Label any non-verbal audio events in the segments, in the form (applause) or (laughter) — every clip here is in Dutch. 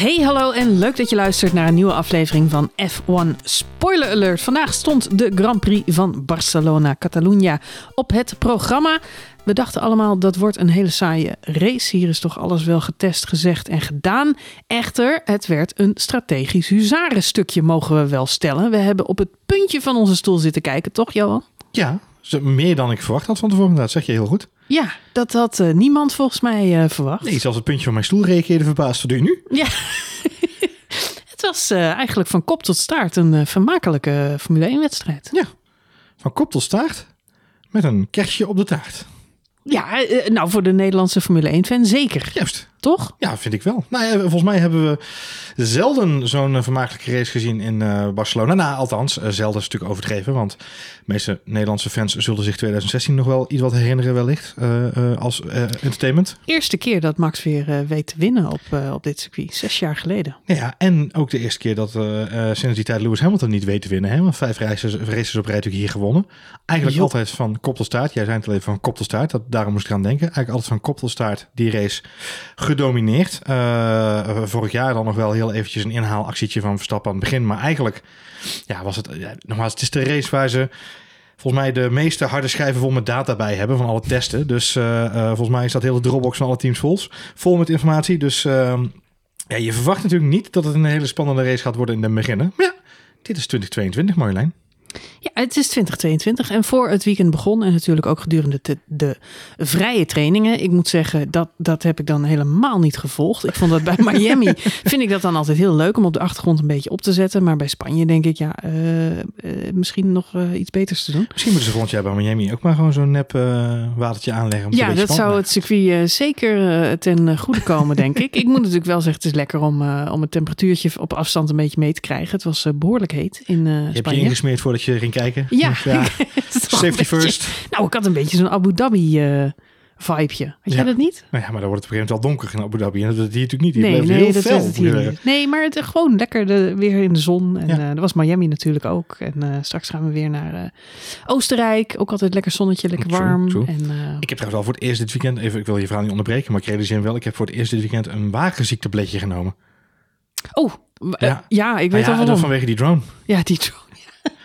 Hey, hallo en leuk dat je luistert naar een nieuwe aflevering van F1 Spoiler Alert. Vandaag stond de Grand Prix van Barcelona-Catalunya op het programma. We dachten allemaal dat wordt een hele saaie race. Hier is toch alles wel getest, gezegd en gedaan. Echter, het werd een strategisch huzarenstukje, mogen we wel stellen. We hebben op het puntje van onze stoel zitten kijken, toch Johan? Ja, meer dan ik verwacht had van tevoren. Dat zeg je heel goed. Ja, dat had eh, niemand volgens mij eh, verwacht. Nee, zelfs het puntje van mijn stoel reageerde verbaasd. Wat doe je nu? Ja. (laughs) het was eh, eigenlijk van kop tot staart een vermakelijke Formule 1-wedstrijd. Ja, van kop tot staart met een kerstje op de taart. Ja, nou voor de Nederlandse Formule 1-fan zeker, Juist. Toch? Ja, vind ik wel. Nou ja, volgens mij hebben we zelden zo'n eh, vermakelijke race gezien in eh, Barcelona. Nou, althans, eh, zelden is natuurlijk overdreven. Want de meeste Nederlandse fans zullen zich 2016 nog wel iets wat herinneren wellicht. als entertainment. Eerste keer dat Max weer weet te winnen op, op dit circuit, zes jaar geleden. Ja, Ja, en ook de eerste keer dat sinds die tijd Lewis Hamilton niet weet te winnen. Hè? Want vijf races, races op rij natuurlijk hier gewonnen. Eigenlijk Jo. altijd van kop tot staart. Jij zei het al even van kop tot staart. Dat, daarom moest ik aan denken. Eigenlijk altijd van kop tot staart die race gedomineerd. Eh, vorig jaar dan nog wel heel eventjes een inhaalactietje van Verstappen aan het begin. Maar eigenlijk ja, was het... Ja, nogmaals, het is de race waar ze... Volgens mij de meeste harde schijven vol met data bij hebben van alle testen. Dus eh, eh, volgens mij is dat hele Dropbox van alle teams vol, vol met informatie. Dus ehm, ja, je verwacht natuurlijk niet dat het een hele spannende race gaat worden in de beginnen. Maar ja, dit is 2022, Marjolein. Ja, het is 2022 en voor het weekend begon en natuurlijk ook gedurende de, de vrije trainingen. Ik moet zeggen, dat, dat heb ik dan helemaal niet gevolgd. Ik vond dat bij (laughs) Miami, vind ik dat dan altijd heel leuk om op de achtergrond een beetje op te zetten. Maar bij Spanje denk ik, ja, eh, eh, misschien nog eh, iets beters te doen. Misschien moeten ze volgend jaar bij Miami ook maar gewoon zo'n nep watertje aanleggen. Ja, dat zou het circuit zeker ten goede komen, denk ik. Ik moet natuurlijk wel zeggen, het is lekker om, om het temperatuurtje op afstand een beetje mee te krijgen. Het was eh, behoorlijk heet in eh, Je hebt je Spanje. ingesmeerd voordat je ging kijken. Ja. Ja. (laughs) Is Safety beetje- first. Nou, ik had een beetje zo'n Abu Dhabi eh vibeje. Had jij Ja. dat niet? Nou ja, maar dan wordt het op een gegeven moment al donker in Abu Dhabi. En dat is hier natuurlijk niet. Hier Nee, nee, heel dat fel, was het hier. Nee, maar het gewoon lekker de, weer in de zon. En Ja. eh, er was Miami natuurlijk ook. En eh, straks gaan we weer naar Oostenrijk. Ook altijd lekker zonnetje, lekker warm. true. En, Ik heb trouwens al voor het eerst dit weekend, even, ik wil je verhaal niet onderbreken, maar ik realiseer me wel, ik heb voor het eerst dit weekend een wagenziektabletje genomen. oh, Ja. ja. ik weet Nou wel waarom. dat vanwege die drone. Ja, die drone.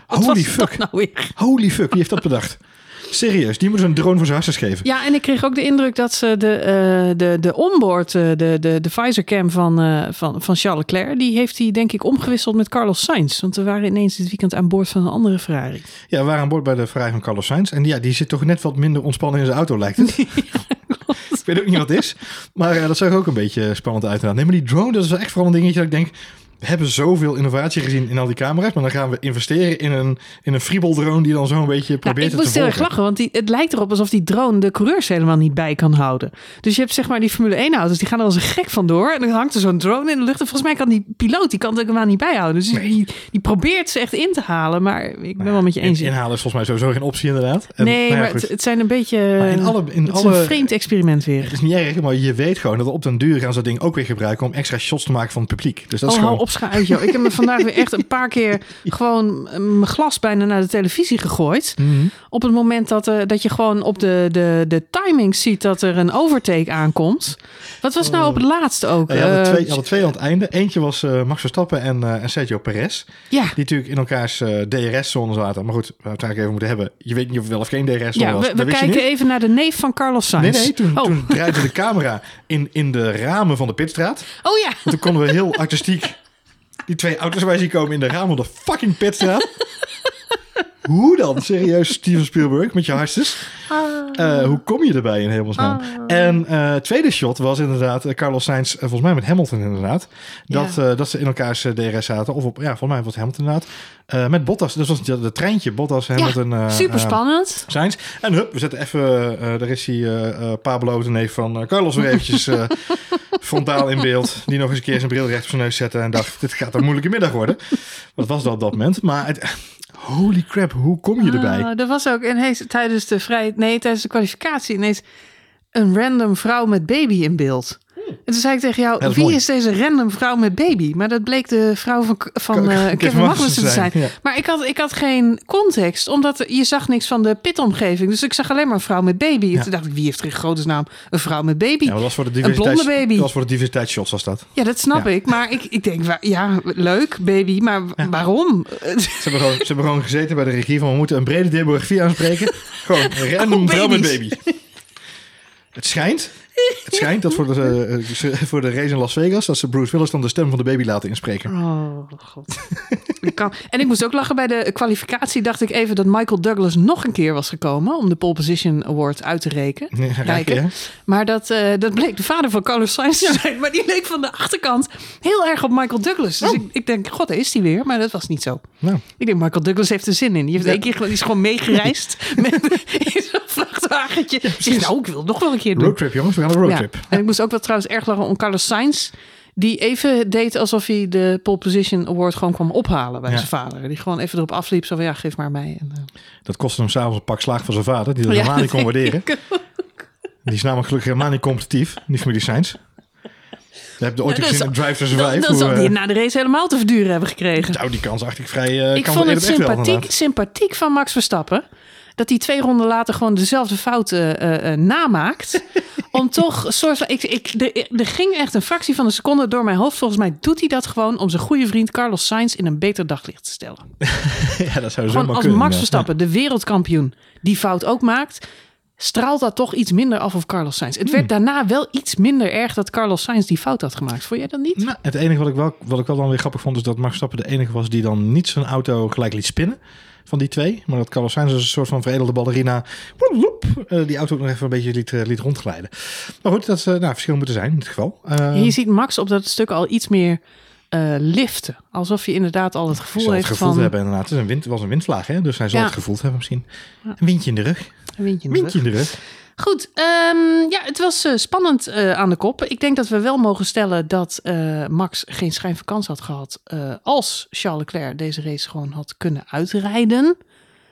Wat Holy was fuck. dat nou weer? Holy fuck, wie heeft dat bedacht? Serieus, die moeten een drone voor zijn hartjes geven. Ja, en ik kreeg ook de indruk dat ze de, eh, de, de onboard, eh, de, de, de visorcam van, eh, van, van Charles Leclerc, die heeft hij denk ik omgewisseld met Carlos Sainz. Want we waren ineens dit weekend aan boord van een andere Ferrari. Ja, we waren aan boord bij de Ferrari van Carlos Sainz. En ja, die zit toch net wat minder ontspannen in zijn auto, lijkt het. (laughs) ik weet ook niet wat het is. Maar dat zag er ook een beetje spannend uit. inderdaad. Nee, maar die drone, dat is wel echt vooral een dingetje dat ik denk... We hebben zoveel innovatie gezien in al die camera's. Maar dan gaan we investeren in een, in een Friebel drone die dan zo een beetje Nou, probeert ik het te moest heel erg lachen, want die, het lijkt erop alsof die drone de coureurs helemaal niet bij kan houden. Dus je hebt zeg maar die Formule 1 auto's, die gaan er als een gek vandoor. En dan hangt er zo'n drone in de lucht. En volgens mij kan die piloot, die kan het helemaal niet bijhouden. Dus die, die probeert ze echt in te halen. Maar ik ben wel met je eens. In, inhalen is volgens mij sowieso geen optie inderdaad. En, nee, nou ja, maar het, het zijn een beetje... Maar in alle- in het is alle- een vreemd experiment weer. Het is niet erg, maar je weet gewoon dat op den duur gaan ze dat ding ook weer gebruiken om extra shots te maken van het publiek. Dus dat is oh, gewoon... hou op, scha uit, joh. Ik heb me vandaag weer echt een paar keer gewoon eh, mijn glas bijna naar de televisie gegooid. Mhm. Op het moment dat, eh, dat je gewoon op de, de, de timing ziet dat er een overtake aankomt. Wat was nou op het laatste ook? Ja, je, had Eh, twee, je had twee aan het einde. Eentje was Max Verstappen en, en Sergio Perez. ja, Die natuurlijk in elkaars DRS-zone zaten. Maar goed, we het eigenlijk even moeten hebben. Je weet niet of wel of geen DRS-zone ja was. we, kijken even naar de neef van Carlos Nee, Sainz. nee, toen, oh. toen draaide de camera in, in de ramen van de pitstraat. oh ja, En toen konden we heel (laughs) artistiek die twee auto's bij zien komen in de ramen van de fucking pitstraat. Hoe dan? Serieus, Steven Spielberg met je hartjes. Eh, hoe kom je erbij in hemelsnaam? En eh tweede shot was inderdaad eh, Carlos Sainz, volgens mij met Hamilton inderdaad. Dat, Ja. dat ze in elkaars DRS zaten. Of op, ja, volgens mij was het Hamilton inderdaad. Met Bottas, dat was het treintje. Bottas, Hamilton, eh, super spannend. Sainz. En hup, we zetten even, daar is hij, Pablo, de neef van Carlos, weer eventjes (laughs) frontaal in beeld. (laughs) Die nog eens een keer zijn bril recht op zijn neus zette en dacht, dit gaat een moeilijke middag worden. Dat was dat op dat moment. Maar het, holy crap, hoe kom je erbij? Ah, er was ook ineens tijdens de vrij, nee, tijdens de kwalificatie ineens een random vrouw met baby in beeld. En toen zei ik tegen jou, wie mooi. is deze random vrouw met baby? Maar dat bleek de vrouw van, van eh, Kevin Magnussen te zijn. ja. Maar ik had, ik had geen context, omdat je zag niks van de pitomgeving. Dus ik zag alleen maar een vrouw met baby. En toen dacht ik, wie heeft er in grote naam een vrouw met baby? Ja, dat was voor de blonde diversiteit. baby. Dat was voor de diversiteitsshots was dat. Ja, dat snap ik. Maar ik, ik denk, ja, leuk, baby, maar waarom? Ze hebben, gewoon, ze hebben gewoon gezeten bij de regie van we moeten een brede demografie aanspreken. (laughs) gewoon een random Oh, vrouw met baby. Het schijnt, het schijnt dat voor de, eh, voor de race in Las Vegas... dat ze Bruce Willis dan de stem van de baby laten inspreken. Oh, god. ik kan... En ik moest ook lachen bij de kwalificatie. Dacht ik even dat Michael Douglas nog een keer was gekomen om de Pole Position Award uit te rekenen. Nee? Maar dat, eh, dat bleek de vader van Carlos Sainz te zijn. Maar die leek van de achterkant heel erg op Michael Douglas. Dus Oh. ik, ik denk, god, daar is hij weer. Maar dat was niet zo. Nou, Ik denk, Michael Douglas heeft er zin in. Die, heeft Ja. één keer, die is gewoon meegereisd (laughs) met, in zo'n vrachtwagentje. Zegt, nou, ik wil het nog wel een keer doen. roadtrip jongens, we een roadtrip. Ja. En ik moest ook wel trouwens erg lachen om Carlos Sainz. Die even deed alsof hij de Pole Position Award gewoon kwam ophalen bij Ja. zijn vader. Die gewoon even erop afliep. Zo van, ja, geef maar mij. En, eh, Dat kostte hem s'avonds een pak slaag van zijn vader, die dat ja, helemaal niet kon waarderen. Die is namelijk gelukkig helemaal niet competitief, die familie Sainz. Je hebt ooit dat gezien zal- Drive to Survive. dan zal eh, hij na de race helemaal te verduren hebben gekregen. nou, die kans acht ik vrij... eh, ik vond het sympathiek, sympathiek van Max Verstappen. Dat hij twee ronden later gewoon dezelfde fouten eh, eh, namaakt. (laughs) om toch soort van. Ik, ik, er, ging echt een fractie van een seconde door mijn hoofd. Volgens mij doet hij dat gewoon om zijn goede vriend Carlos Sainz in een beter daglicht te stellen. (laughs) ja, dat zou Gewoon zomaar als kunnen. Max ja. Verstappen, de wereldkampioen, die fout ook maakt. Straalt dat toch iets minder af op Carlos Sainz? Het werd daarna wel iets minder erg dat Carlos Sainz die fout had gemaakt. Vond jij dat niet? Nou, het enige wat ik, wel, wat ik wel dan weer grappig vond, is dat Max Verstappen de enige was die dan niet zijn auto gelijk liet spinnen. Van die twee. Maar dat Carlos Sainz als een soort van veredelde ballerina eh, die auto ook nog even een beetje liet, eh, liet rondglijden. Maar goed, dat is nou, verschil moeten zijn in dit geval. Eh, je ziet Max op dat stuk al iets meer eh, liften. Alsof je inderdaad al het gevoel zal het heeft gevoeld van... hebben inderdaad. Het is een wind, het was een windvlaag, hè? dus hij zal Ja. het gevoeld hebben misschien. Een windje in de rug. Een windje in de Windje rug. in de rug. Goed, ehm, ja, het was eh, spannend eh, aan de kop. Ik denk dat we wel mogen stellen dat eh, Max geen schijn van kans had gehad... eh, als Charles Leclerc deze race gewoon had kunnen uitrijden.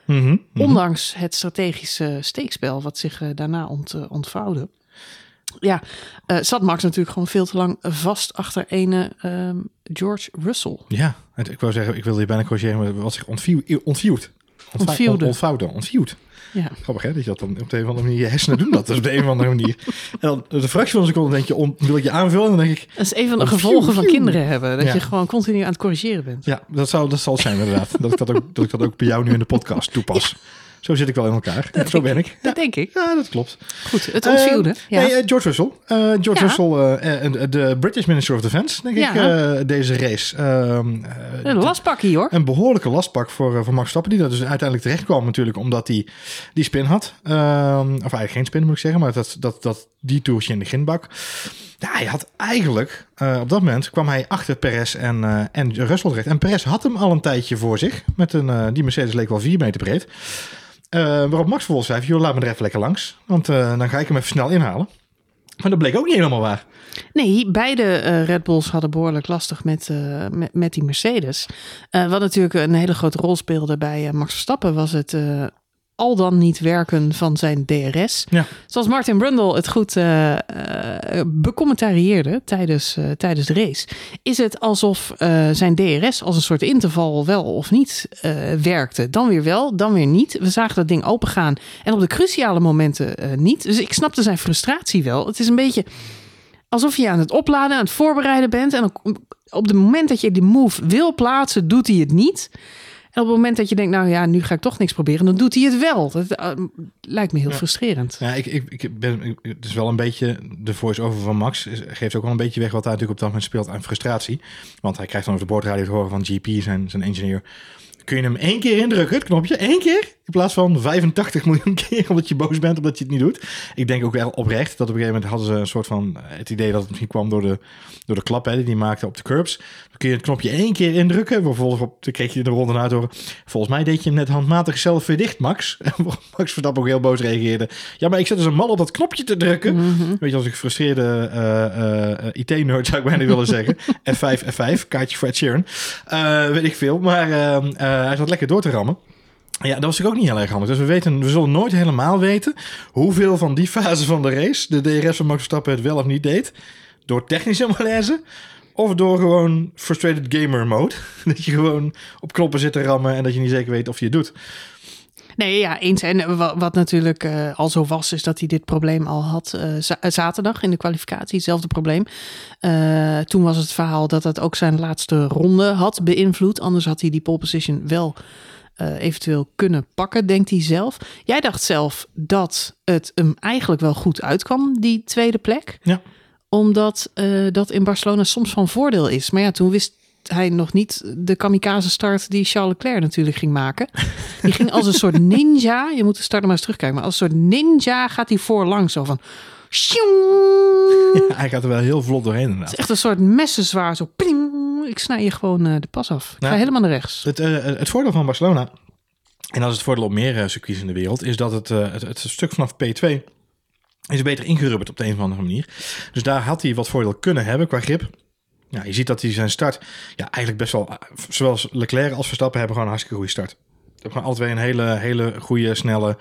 Mhm, mhm. Ondanks het strategische steekspel wat zich daarna ont, ontvouwde. Ja, zat Max natuurlijk gewoon veel te lang vast achter ene ehm, George Russell. Ja, ik wou zeggen, ik wilde je bijna corrigeren, maar wat zich ontviel, ontviewd. Ontva- Ontviewde. Ja. Grappig hè, dat je dat dan op de een of andere manier, je hersenen doen dat dus op de een of andere manier. En dan de fractie van een seconde denk je, on, wil ik je aanvullen? En dan denk ik, Dat is een van de Oh, gevolgen van kinderen hebben. Dat Ja. je gewoon continu aan het corrigeren bent. ja, dat, zou, dat zal zijn inderdaad. dat, ik dat, ook, dat ik dat ook bij jou nu in de podcast toepas. Zo zit ik wel in elkaar. Zo ben ik. Dat denk ik. Ja, dat klopt. Goed, het ontvielde. Eh, ja. nee, eh, George Russell. Eh, George. Russell, de British Minister of Defense, denk ik, deze race. Ehm, eh, een lastpakkie hoor. Een behoorlijke lastpak voor, voor Max Stappen. Die dat dus uiteindelijk terecht kwam natuurlijk omdat hij die spin had. Ehm, of eigenlijk geen spin moet ik zeggen. Maar dat, dat, dat die toertje in de grindbak. Ja, hij had eigenlijk, op dat moment kwam hij achter Perez en, eh en Russell terecht. En Perez had hem al een tijdje voor zich. Met een, die Mercedes leek wel 4 meter breed. Eh, waarop Max vervolgens zei, joh, laat me er even lekker langs. Want eh, dan ga ik hem even snel inhalen. Maar dat bleek ook niet helemaal waar. Nee, beide eh, Red Bulls hadden behoorlijk lastig met, met, die Mercedes. Wat natuurlijk een hele grote rol speelde bij Max Verstappen was het al dan niet werken van zijn DRS. Ja. Zoals Martin Brundle het goed eh, becommentarieerde tijdens, eh, tijdens de race. Is het alsof zijn DRS als een soort interval wel of niet werkte. Dan weer wel, dan weer niet. We zagen dat ding opengaan en op de cruciale momenten niet. Dus ik snapte zijn frustratie wel. Het is een beetje alsof je aan het opladen, aan het voorbereiden bent. En dan op het moment dat je die move wil plaatsen, doet hij het niet. En op het moment dat je denkt, nou ja, nu ga ik toch niks proberen, dan doet hij het wel. Dat eh, lijkt me heel Ja. frustrerend. Ja, ik, ik, ik ben, ik- het is wel een beetje, de voice-over van Max is- geeft ook wel een beetje weg wat hij natuurlijk op dat moment speelt aan frustratie. Want hij krijgt dan over de boordradio te horen van GP, zijn, zijn engineer. Kun je hem één keer indrukken, het knopje, één keer? In plaats van 85 miljoen (laughs) keer, omdat je boos bent, omdat je het niet doet. Ik denk ook wel oprecht dat op een gegeven moment hadden ze een soort van, eh, het idee dat het misschien kwam door de, door de klap hè, die die maakte op de curbs. Dan kun je het knopje één keer indrukken, vervolgens op, dan kreeg je de ronde uit horen. Volgens mij deed je hem net handmatig zelf weer dicht, Max. (laughs) Max Verstappen ook heel boos reageerde. Ja, maar ik zet dus een mal op dat knopje te drukken. Mhm. Weet je, als ik gefrustreerde eh, eh, IT-nerd zou ik bijna willen zeggen. F5, F5, kaartje voor Ed Sheeran. Weet ik veel. Maar eh, eh, hij zat lekker door te rammen. Ja, dat was natuurlijk ook niet heel erg handig. Dus we, weten, we zullen nooit helemaal weten hoeveel van die fase van de race de DRS van Max Verstappen het wel of niet deed. door technische (laughs) malaise of door gewoon frustrated gamer mode. (laughs) dat je gewoon op knoppen zit te rammen en dat je niet zeker weet of je het doet. Nee, ja, eens. En wat, wat natuurlijk uh, al zo was, is dat hij dit probleem al had uh, zaterdag in de kwalificatie. Hetzelfde probleem. Toen was het verhaal dat het ook zijn laatste ronde had beïnvloed. Anders had hij die pole position wel eventueel kunnen pakken, denkt hij zelf. Jij dacht zelf dat het hem eigenlijk wel goed uitkwam, die tweede plek. Ja. Omdat dat in Barcelona soms van voordeel is. Maar ja, toen wist hij nog niet de kamikaze start die Charles Leclerc natuurlijk ging maken. Die ging als een soort ninja. Je moet de start maar eens terugkijken. Maar als een soort ninja gaat hij voorlangs. Zo van... Ja, hij gaat er wel heel vlot doorheen inderdaad. Het is echt een soort messenzwaar. Zo pling. Ik snij je gewoon uh, de pas af. Ik ga helemaal naar rechts. Het, uh, het voordeel van Barcelona... En dat is het voordeel op meer uh, circuits in de wereld... is dat het, het, het stuk vanaf P2 is beter ingerubberd op de een of andere manier. Dus daar had hij wat voordeel kunnen hebben qua grip. Ja, je ziet dat hij zijn start, ja, eigenlijk best wel, zowel Leclerc als Verstappen hebben gewoon een hartstikke goede start. Ze hebben gewoon alle twee een hele, hele goede, snelle,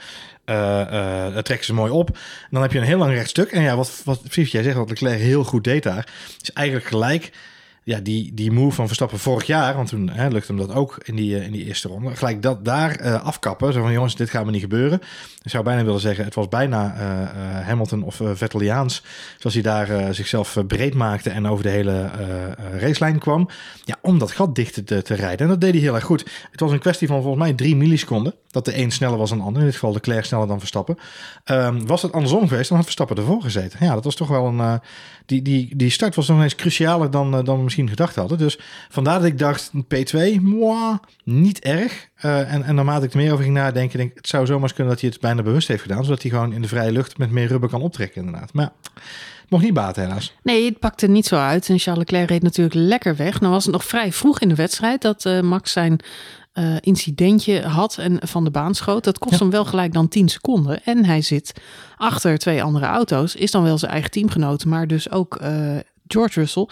uh, uh, trekken ze mooi op. En dan heb je een heel lang rechtstuk. En ja, wat, wat jij zegt, wat Leclerc heel goed deed daar, is eigenlijk gelijk ja, die, die move van Verstappen vorig jaar, want toen hè, lukte hem dat ook in die, uh, in die eerste ronde. Gelijk dat daar uh, afkappen. Zo van jongens, dit gaat me niet gebeuren. Ik zou bijna willen zeggen, het was bijna uh, Hamilton of Vetteliaans. Zoals hij daar zichzelf breed maakte en over de hele racelijn kwam. Ja, om dat gat dicht te, te, rijden. En dat deed hij heel erg goed. Het was een kwestie van volgens mij drie milliseconden. Dat de een sneller was dan de ander. In dit geval de Claire sneller dan Verstappen. Um, was het andersom geweest, dan had Verstappen ervoor gezeten. Ja, dat was toch wel een... die, die, die start was nog eens crucialer dan, dan misschien gedacht hadden. Dus vandaar dat ik dacht, P2, moi, niet erg. Uh, en, en naarmate ik er meer over ging nadenken, denk ik, het zou zomaar kunnen dat hij het bijna bewust heeft gedaan. Zodat hij gewoon in de vrije lucht met meer rubber kan optrekken inderdaad. Maar het mocht niet baten helaas. Nee, het pakte niet zo uit. En Charles Leclerc reed natuurlijk lekker weg. Nou was het nog vrij vroeg in de wedstrijd dat uh, Max zijn uh, incidentje had en van de baan schoot. Dat kost ja. hem wel gelijk dan 10 seconden. En hij zit achter twee andere auto's. Is dan wel zijn eigen teamgenoot, maar dus ook George Russell.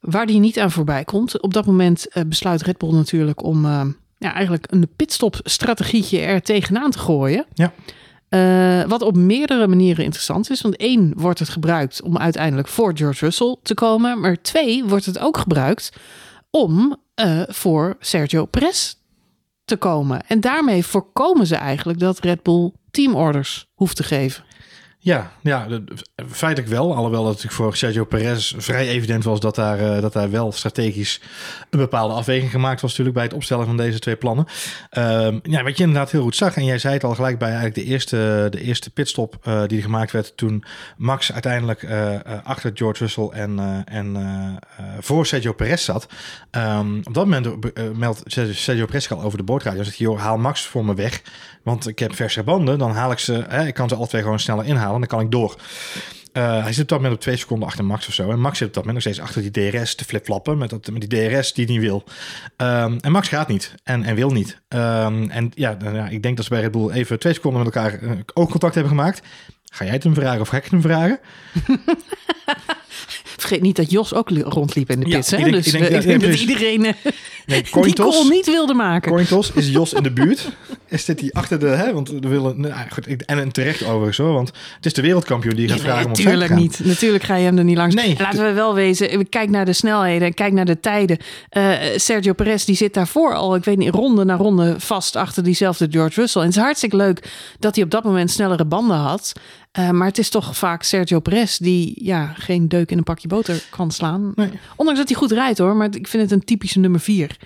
Waar die niet aan voorbij komt. Op dat moment besluit Red Bull natuurlijk om ja, eigenlijk een pitstop-strategietje er tegenaan te gooien. Ja. Uh, wat op meerdere manieren interessant is. Want één wordt het gebruikt om uiteindelijk voor George Russell te komen. Maar twee wordt het ook gebruikt om uh, voor Sergio Perez te komen. En daarmee voorkomen ze eigenlijk dat Red Bull teamorders hoeft te geven. Ja, ja, feitelijk wel. Alhoewel dat natuurlijk voor Sergio Perez vrij evident was dat daar, uh, dat daar wel strategisch een bepaalde afweging gemaakt was natuurlijk bij het opstellen van deze twee plannen. Um, ja, wat je inderdaad heel goed zag, en jij zei het al gelijk bij eigenlijk de eerste, de eerste pitstop uh, die gemaakt werd toen Max uiteindelijk uh, achter George Russell en, en voor Sergio Perez zat. Um, op dat moment meldt Sergio Perez al over de boordradio. Zegt, joh, haal Max voor me weg, want ik heb verse banden. Dan haal ik ze, hè, ik kan ze alle twee gewoon sneller inhalen dan kan ik door. Uh, hij zit op dat moment op twee seconden achter Max of zo. En Max zit op dat moment nog steeds achter die DRS te flipflappen met, dat, met die DRS die hij niet wil. Um, en Max gaat niet en, en wil niet. Um, en ja, ja, ik denk dat ze bij Red Bull even twee seconden met elkaar uh, ook contact hebben gemaakt. Ga jij het hem vragen of ga ik het hem vragen? (laughs) Vergeet niet dat Jos ook rondliep in de pits. Ja, hè? Ik denk, dus ik denk, ik denk dat iedereen nee, (laughs) die call niet wilde maken. Cointos is Jos in de (laughs) buurt. Is dit die achter de... Hè, want we willen... Nou, goed, en een terecht overigens hoor. Want het is de wereldkampioen die gaat ja, vragen om Natuurlijk niet. Natuurlijk ga je hem er niet langs. Nee, laten we wel wezen. Kijk naar de snelheden. Kijk naar de tijden. Uh, Sergio Perez die zit daarvoor al, ik weet niet, ronde na ronde vast achter diezelfde George Russell. En het is hartstikke leuk dat hij op dat moment snellere banden had. Uh, maar het is toch vaak Sergio Perez die ja, geen deuk in een pakje boter kan slaan. Nee. Ondanks dat hij goed rijdt hoor, maar ik vind het een typische nummer vier.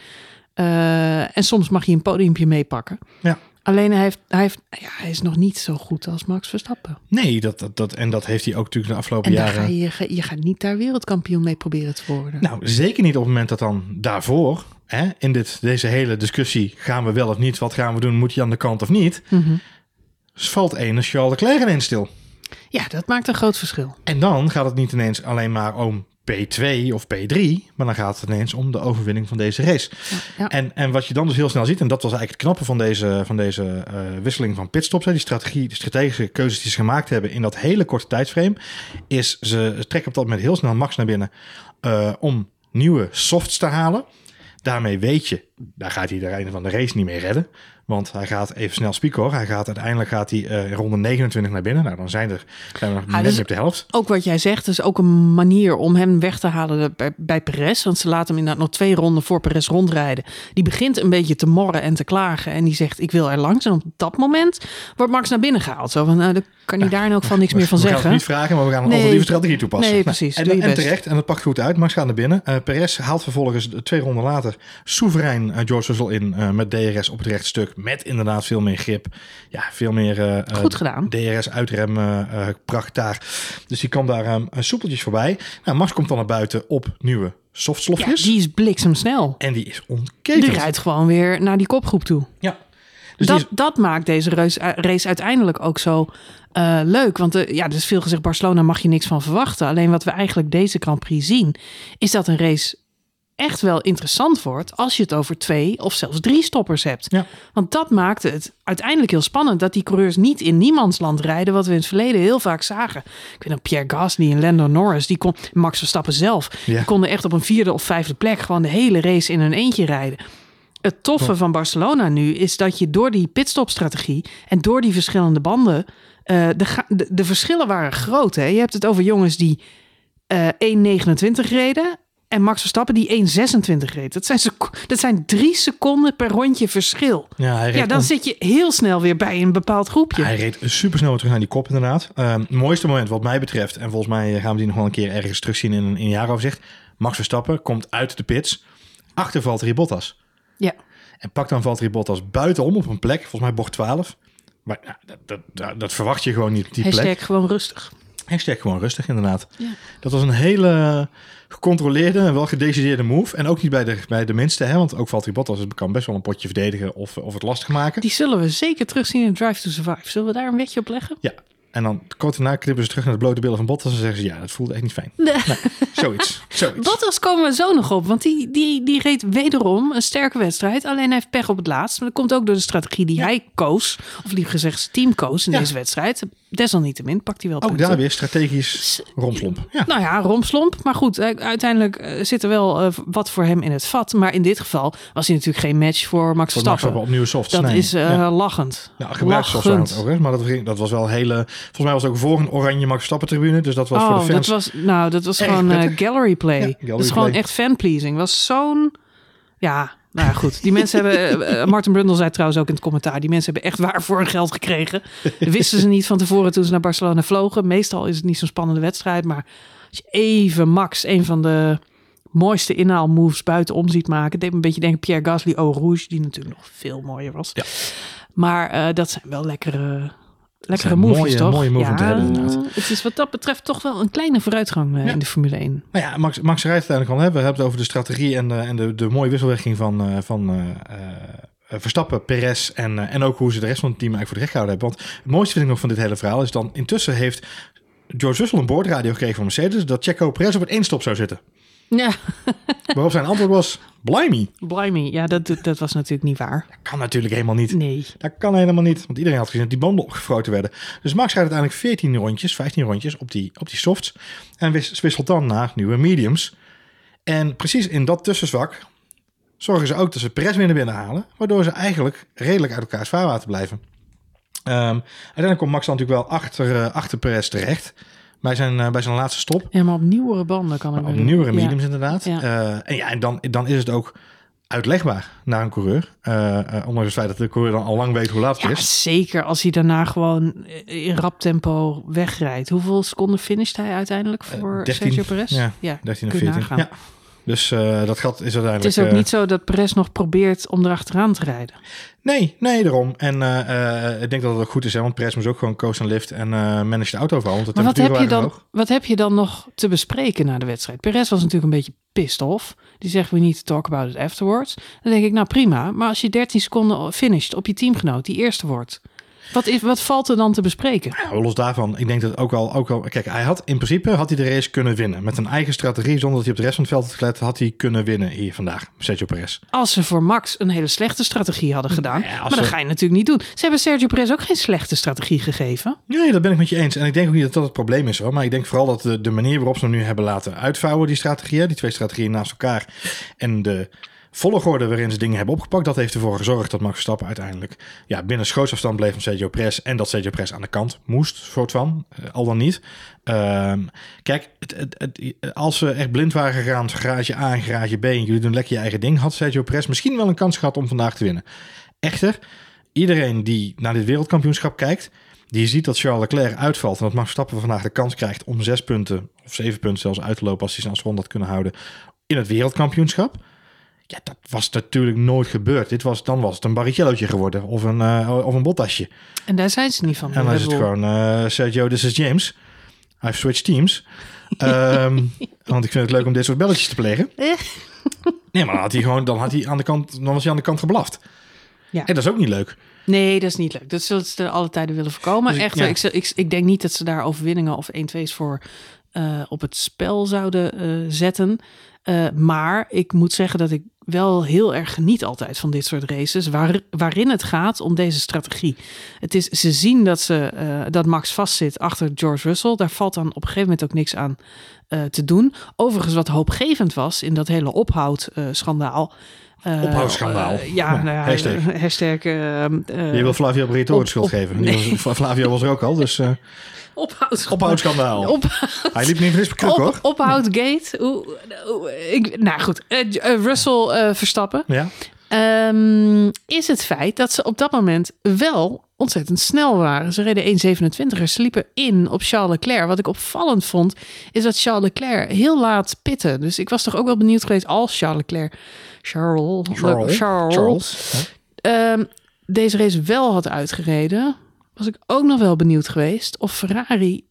Uh, en soms mag hij een podiumpje meepakken. Ja. Alleen hij, heeft, hij, heeft, ja, hij is nog niet zo goed als Max Verstappen. Nee, dat, dat, dat, en dat heeft hij ook natuurlijk de afgelopen en jaren. Ga je, je gaat niet daar wereldkampioen mee proberen te worden. Nou, zeker niet op het moment dat dan daarvoor, hè, in dit, deze hele discussie, gaan we wel of niet, wat gaan we doen, moet je aan de kant of niet, mm -hmm. valt ene Charles Leclerc ineens stil. Ja, dat maakt een groot verschil. En dan gaat het niet ineens alleen maar om P2 of P3, maar dan gaat het ineens om de overwinning van deze race. Ja, ja. En, en wat je dan dus heel snel ziet, en dat was eigenlijk het knappe van deze, van deze uh, wisseling van pitstops, die strategie, de strategische keuzes die ze gemaakt hebben in dat hele korte tijdsframe, is ze trekken op dat moment heel snel Max naar binnen uh, om nieuwe softs te halen. Daarmee weet je, daar gaat hij de einde van de race niet meer redden. Want hij gaat even snel spieken Hij gaat uiteindelijk gaat hij uh, in ronde 29 naar binnen. Nou, dan zijn, er, zijn we nog ah, net dus op de helft. Ook wat jij zegt, is ook een manier om hem weg te halen bij, bij Perez. Want ze laten hem inderdaad nog twee ronden voor Perez rondrijden. Die begint een beetje te morren en te klagen. En die zegt, ik wil er langs. En op dat moment wordt Max naar binnen gehaald. Zo van, nou, dan kan hij daar ook van niks (laughs) meer van zeggen. We gaan het niet vragen, maar we gaan een nee. strategie toepassen. Nee, precies. en, en terecht, en dat pakt goed uit. Max gaat naar binnen. Uh, Perez haalt vervolgens twee ronden later soeverein uh, George Russell in met DRS op het rechtstuk. Met inderdaad veel meer grip. Ja, veel meer goed gedaan. DRS uitrem pracht daar. Dus die kan daar um, soepeltjes voorbij. Nou, Max komt dan naar buiten op nieuwe softslofjes. Ja, die is bliksemsnel. En die is onketend. Die rijdt gewoon weer naar die kopgroep toe. Ja. Dus dat, dat maakt deze race uiteindelijk ook zo uh, leuk. Want uh, ja, er is veel gezegd, Barcelona mag je niks van verwachten. Alleen wat we eigenlijk deze Grand Prix zien, is dat een race echt wel interessant wordt als je het over twee of zelfs drie stoppers hebt. Ja. Want dat maakte het uiteindelijk heel spannend dat die coureurs niet in niemandsland rijden, wat we in het verleden heel vaak zagen. Ik weet nog Pierre Gasly en Lando Norris, die kon Max Verstappen zelf, ja. die konden echt op een vierde of vijfde plek gewoon de hele race in hun eentje rijden. Het toffe van Barcelona nu is dat je door die pitstopstrategie en door die verschillende banden uh, de, de, verschillen waren groot. Hè? Je hebt het over jongens die uh, eh, 1,29 reden. En Max Verstappen die 1,26 reed. Dat zijn, dat zijn drie seconden per rondje verschil. Ja, hij ja dan zit je heel snel weer bij een bepaald groepje. Hij reed super snel terug naar die kop inderdaad. Uh, mooiste moment wat mij betreft, en volgens mij gaan we die nog wel een keer ergens terugzien in een, in een jaaroverzicht. Max Verstappen komt uit de pits achter Valtteri Bottas. Ja. En pakt dan Valtteri Bottas buitenom op een plek, volgens mij bocht 12. Maar ja, dat, dat, dat, verwacht je gewoon niet, die Hashtag plek. gewoon rustig. Hashtag gewoon rustig, inderdaad. Ja. Dat was een hele gecontroleerde en wel gedecideerde move. En ook niet bij de, bij de minste, hè, want ook Valtteri Bottas kan best wel een potje verdedigen of, of het lastig maken. Die zullen we zeker terugzien in Drive to Survive. Zullen we daar een wetje op leggen? Ja, en dan kort daarna knippen ze terug naar de blote billen van Bottas en zeggen ze ja, dat voelde echt niet fijn. Nee. zoiets, (laughs) zoiets. Bottas komen we zo nog op, want die, die, die reed wederom een sterke wedstrijd. Alleen hij heeft pech op het laatst. Maar dat komt ook door de strategie die hij koos, of liever gezegd zijn team koos in deze wedstrijd. Desalniettemin pakt hij wel Ook daar weer strategisch romslomp. Ja. Nou ja, romslomp. Maar goed, uiteindelijk eh, zit er wel uh, wat voor hem in het vat. Maar in dit geval was hij natuurlijk geen match voor Max Verstappen. op nieuwe softs. Dat is uh, lachend. Ja, gebruikt softs ook, hè? maar dat, dat was wel hele Volgens mij was het ook voor een oranje Max Verstappen tribune. Dus dat was voor de oh, fans. Dat was, nou, dat was gewoon uh, gallery play. dat is gewoon echt fan pleasing. Was zo'n... Ja, nou ja, goed. Die mensen hebben... Uh, Martin Brundle zei trouwens ook in het commentaar... die mensen hebben echt waar voor hun geld gekregen. Dat wisten ze niet van tevoren toen ze naar Barcelona vlogen. Meestal is het niet zo'n spannende wedstrijd. Maar als je even Max, een van de mooiste inhaalmoves buitenom ziet maken... deed me een beetje denken Pierre Gasly Eau Rouge... die natuurlijk nog veel mooier was. Ja. Maar uh, dat zijn wel lekkere Lekkere movies, mooie, toch? Mooie movie ja, te hebben inderdaad. Het is wat dat betreft toch wel een kleine vooruitgang uh, in de Formule 1. Nou ja, Max, Max rijdt uiteindelijk al. Hè? We hebben het over de strategie en, uh, en de, de mooie wisselwerking van, uh, van Verstappen, Perez en, en ook hoe ze de rest van het team eigenlijk voor de recht gehouden hebben. Want het mooiste vind ik nog van dit hele verhaal is dan intussen heeft George Russell een boordradio gekregen van Mercedes dat Checo Perez op het één stop zou zitten. Ja. (laughs) Waarop zijn antwoord was, blimey. Blimey, ja, dat, dat was natuurlijk niet waar. Dat kan natuurlijk helemaal niet. Nee. Dat kan helemaal niet, want iedereen had gezien dat die banden opgefroten werden. Dus Max gaat uiteindelijk 14 rondjes, 15 rondjes op die, op die softs en wisselt dan naar nieuwe mediums. En precies in dat tussenzwak zorgen ze ook dat ze Perez weer naar binnen halen, waardoor ze eigenlijk redelijk uit elkaars vaarwater blijven. Um, uiteindelijk komt Max dan natuurlijk wel achter, uh, achter Perez terecht bij zijn, uh, bij zijn laatste stop. Ja, maar op nieuwere banden kan ik Op nieuwere mediums inderdaad. Ja. Uh, en ja, en dan, dan is het ook uitlegbaar naar een coureur. Uh, ondanks het feit dat de coureur dan al lang weet hoe laat het ja, is. Zeker als hij daarna gewoon in rap tempo wegrijdt. Hoeveel seconden finisht hij uiteindelijk voor uh, 13, Sergio Perez? Ja, ja 13 of 14. Ja. Dus uh, dat gat is uiteindelijk... Het is ook niet zo dat Perez nog probeert om erachteraan te rijden. Nee, nee, daarom. En uh, ik denk dat het ook goed is, hè, want Perez moest ook gewoon coast en lift en manage de auto overal. Maar wat heb, je dan, wat heb je dan nog te bespreken na de wedstrijd? Perez was natuurlijk een beetje pissed off. Die zegt, we need to talk about it afterwards. Dan denk ik, nou prima. Maar als je 13 seconden finisht op je teamgenoot, die eerste wordt... Wat, is, wat valt er dan te bespreken? Ja, los daarvan, ik denk dat ook al, ook al... Kijk, hij had in principe had hij de race kunnen winnen. Met een eigen strategie, zonder dat hij op de rest van het veld had gelet... had hij kunnen winnen hier vandaag, Sergio Perez. Als ze voor Max een hele slechte strategie hadden gedaan. maar dat ga je natuurlijk niet doen. Ze hebben Sergio Perez ook geen slechte strategie gegeven. Nee, dat ben ik met je eens. En ik denk ook niet dat dat het probleem is hoor. Maar ik denk vooral dat de, de manier waarop ze hem nu hebben laten uitvouwen, die strategieën... die twee strategieën naast elkaar... en de volgorde waarin ze dingen hebben opgepakt, dat heeft ervoor gezorgd dat Max Verstappen uiteindelijk ja, binnen schootsafstand bleef van Sergio Perez en dat Sergio Perez aan de kant moest, soort van, uh, al dan niet. Ehm, kijk, het, het, als ze echt blind waren gegaan, garage A en garage B en jullie doen lekker je eigen ding, had Sergio Perez misschien wel een kans gehad om vandaag te winnen. Echter, iedereen die naar dit wereldkampioenschap kijkt, die ziet dat Charles Leclerc uitvalt en dat Max Verstappen vandaag de kans krijgt om zes punten of zeven punten zelfs uit te lopen als hij zijn rond had kunnen houden in het wereldkampioenschap. Ja, dat was natuurlijk nooit gebeurd. Dit was, dan was het een Barrichellootje geworden of een, uh, of een Bottasje. En daar zijn ze niet van. En dan is het gewoon uh, Sergio, this is James. I've switched teams. um, (laughs) want ik vind het leuk om dit soort belletjes te plegen. nee, maar dan had hij gewoon, dan had hij aan de kant, dan was hij aan de kant geblaft. Ja. En dat is ook niet leuk. Nee, dat is niet leuk. Dat zullen ze alle tijden willen voorkomen. Dus Echt, ja. ik, ik, ik, denk niet dat ze daar overwinningen of 1-2's voor uh, op het spel zouden uh, zetten. Uh, maar ik moet zeggen dat ik wel heel erg geniet altijd van dit soort races, waar, waarin het gaat om deze strategie. Het is, ze zien dat, ze, dat Max vastzit achter George Russell. Daar valt dan op een gegeven moment ook niks aan te doen. Overigens, wat hoopgevend was in dat hele ophoudschandaal. Uh, Ophoudschandaal. Uh, ja, nou ja, hashtag. hashtag uh, Je wil Flavio Briatore de schuld geven. Nee. Flavio was er ook al, dus... Ophoudschandaal. Op, Hij liep niet fris kruk, hoor. Ophoudgate. Ik, nou goed, Russell Verstappen. Ja. Um, is het feit dat ze op dat moment wel ontzettend snel waren. Ze reden 1,27er, sliepen in op Charles Leclerc. Wat ik opvallend vond, is dat Charles Leclerc heel laat pitten. Dus ik was toch ook wel benieuwd geweest als Charles Leclerc... Charles... Charles. Charles, Charles. Um, deze race wel had uitgereden... was ik ook nog wel benieuwd geweest of Ferrari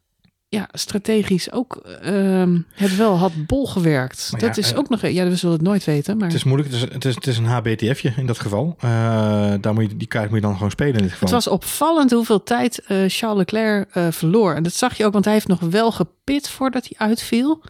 ja, strategisch ook uh, het wel had bol gewerkt. Maar dat ja, is ook nog... Ja, we zullen het nooit weten, maar... Het is moeilijk. Het is, het is, het is een HBTF'je in dat geval. Uh, daar moet je, die kaart moet je dan gewoon spelen in dit geval. Het was opvallend hoeveel tijd uh, Charles Leclerc verloor. En dat zag je ook, want hij heeft nog wel gepit voordat hij uitviel.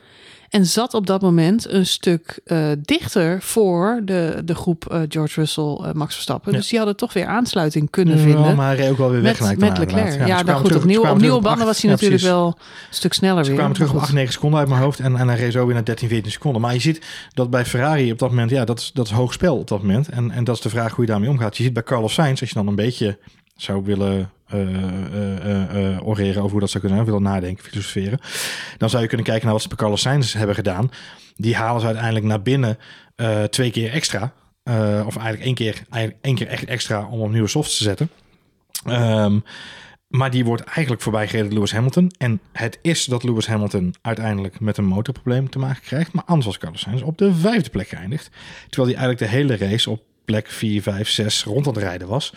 En zat op dat moment een stuk uh, dichter voor de, de groep uh, George Russell, uh, Max Verstappen. Ja. Dus die hadden toch weer aansluiting kunnen ja, vinden. Maar hij reed ook wel weer weg met, met Leclerc. Ja, ja nou goed, terug, opnieuw, op nieuwe banden was hij natuurlijk precies. wel een stuk sneller ze weer. kwamen terug op 8, 9 seconden uit mijn hoofd. En, en hij reed zo weer naar 13, 14 seconden. Maar je ziet dat bij Ferrari op dat moment, ja, dat is, dat is hoog spel op dat moment. En, en dat is de vraag hoe je daarmee omgaat. Je ziet bij Carlos Sainz, als je dan een beetje zou willen oreren over hoe dat zou kunnen, willen nadenken, filosoferen. Dan zou je kunnen kijken naar wat ze bij Carlos Sainz hebben gedaan. Die halen ze uiteindelijk naar binnen twee keer extra. of eigenlijk één keer, één keer echt extra om op nieuwe softs te zetten. Um, maar die wordt eigenlijk voorbij gereden door Lewis Hamilton. En het is dat Lewis Hamilton uiteindelijk met een motorprobleem te maken krijgt. Maar anders was Carlos Sainz op de vijfde plek geëindigd. Terwijl hij eigenlijk de hele race op plek 4, 5, 6 rond aan het rijden was.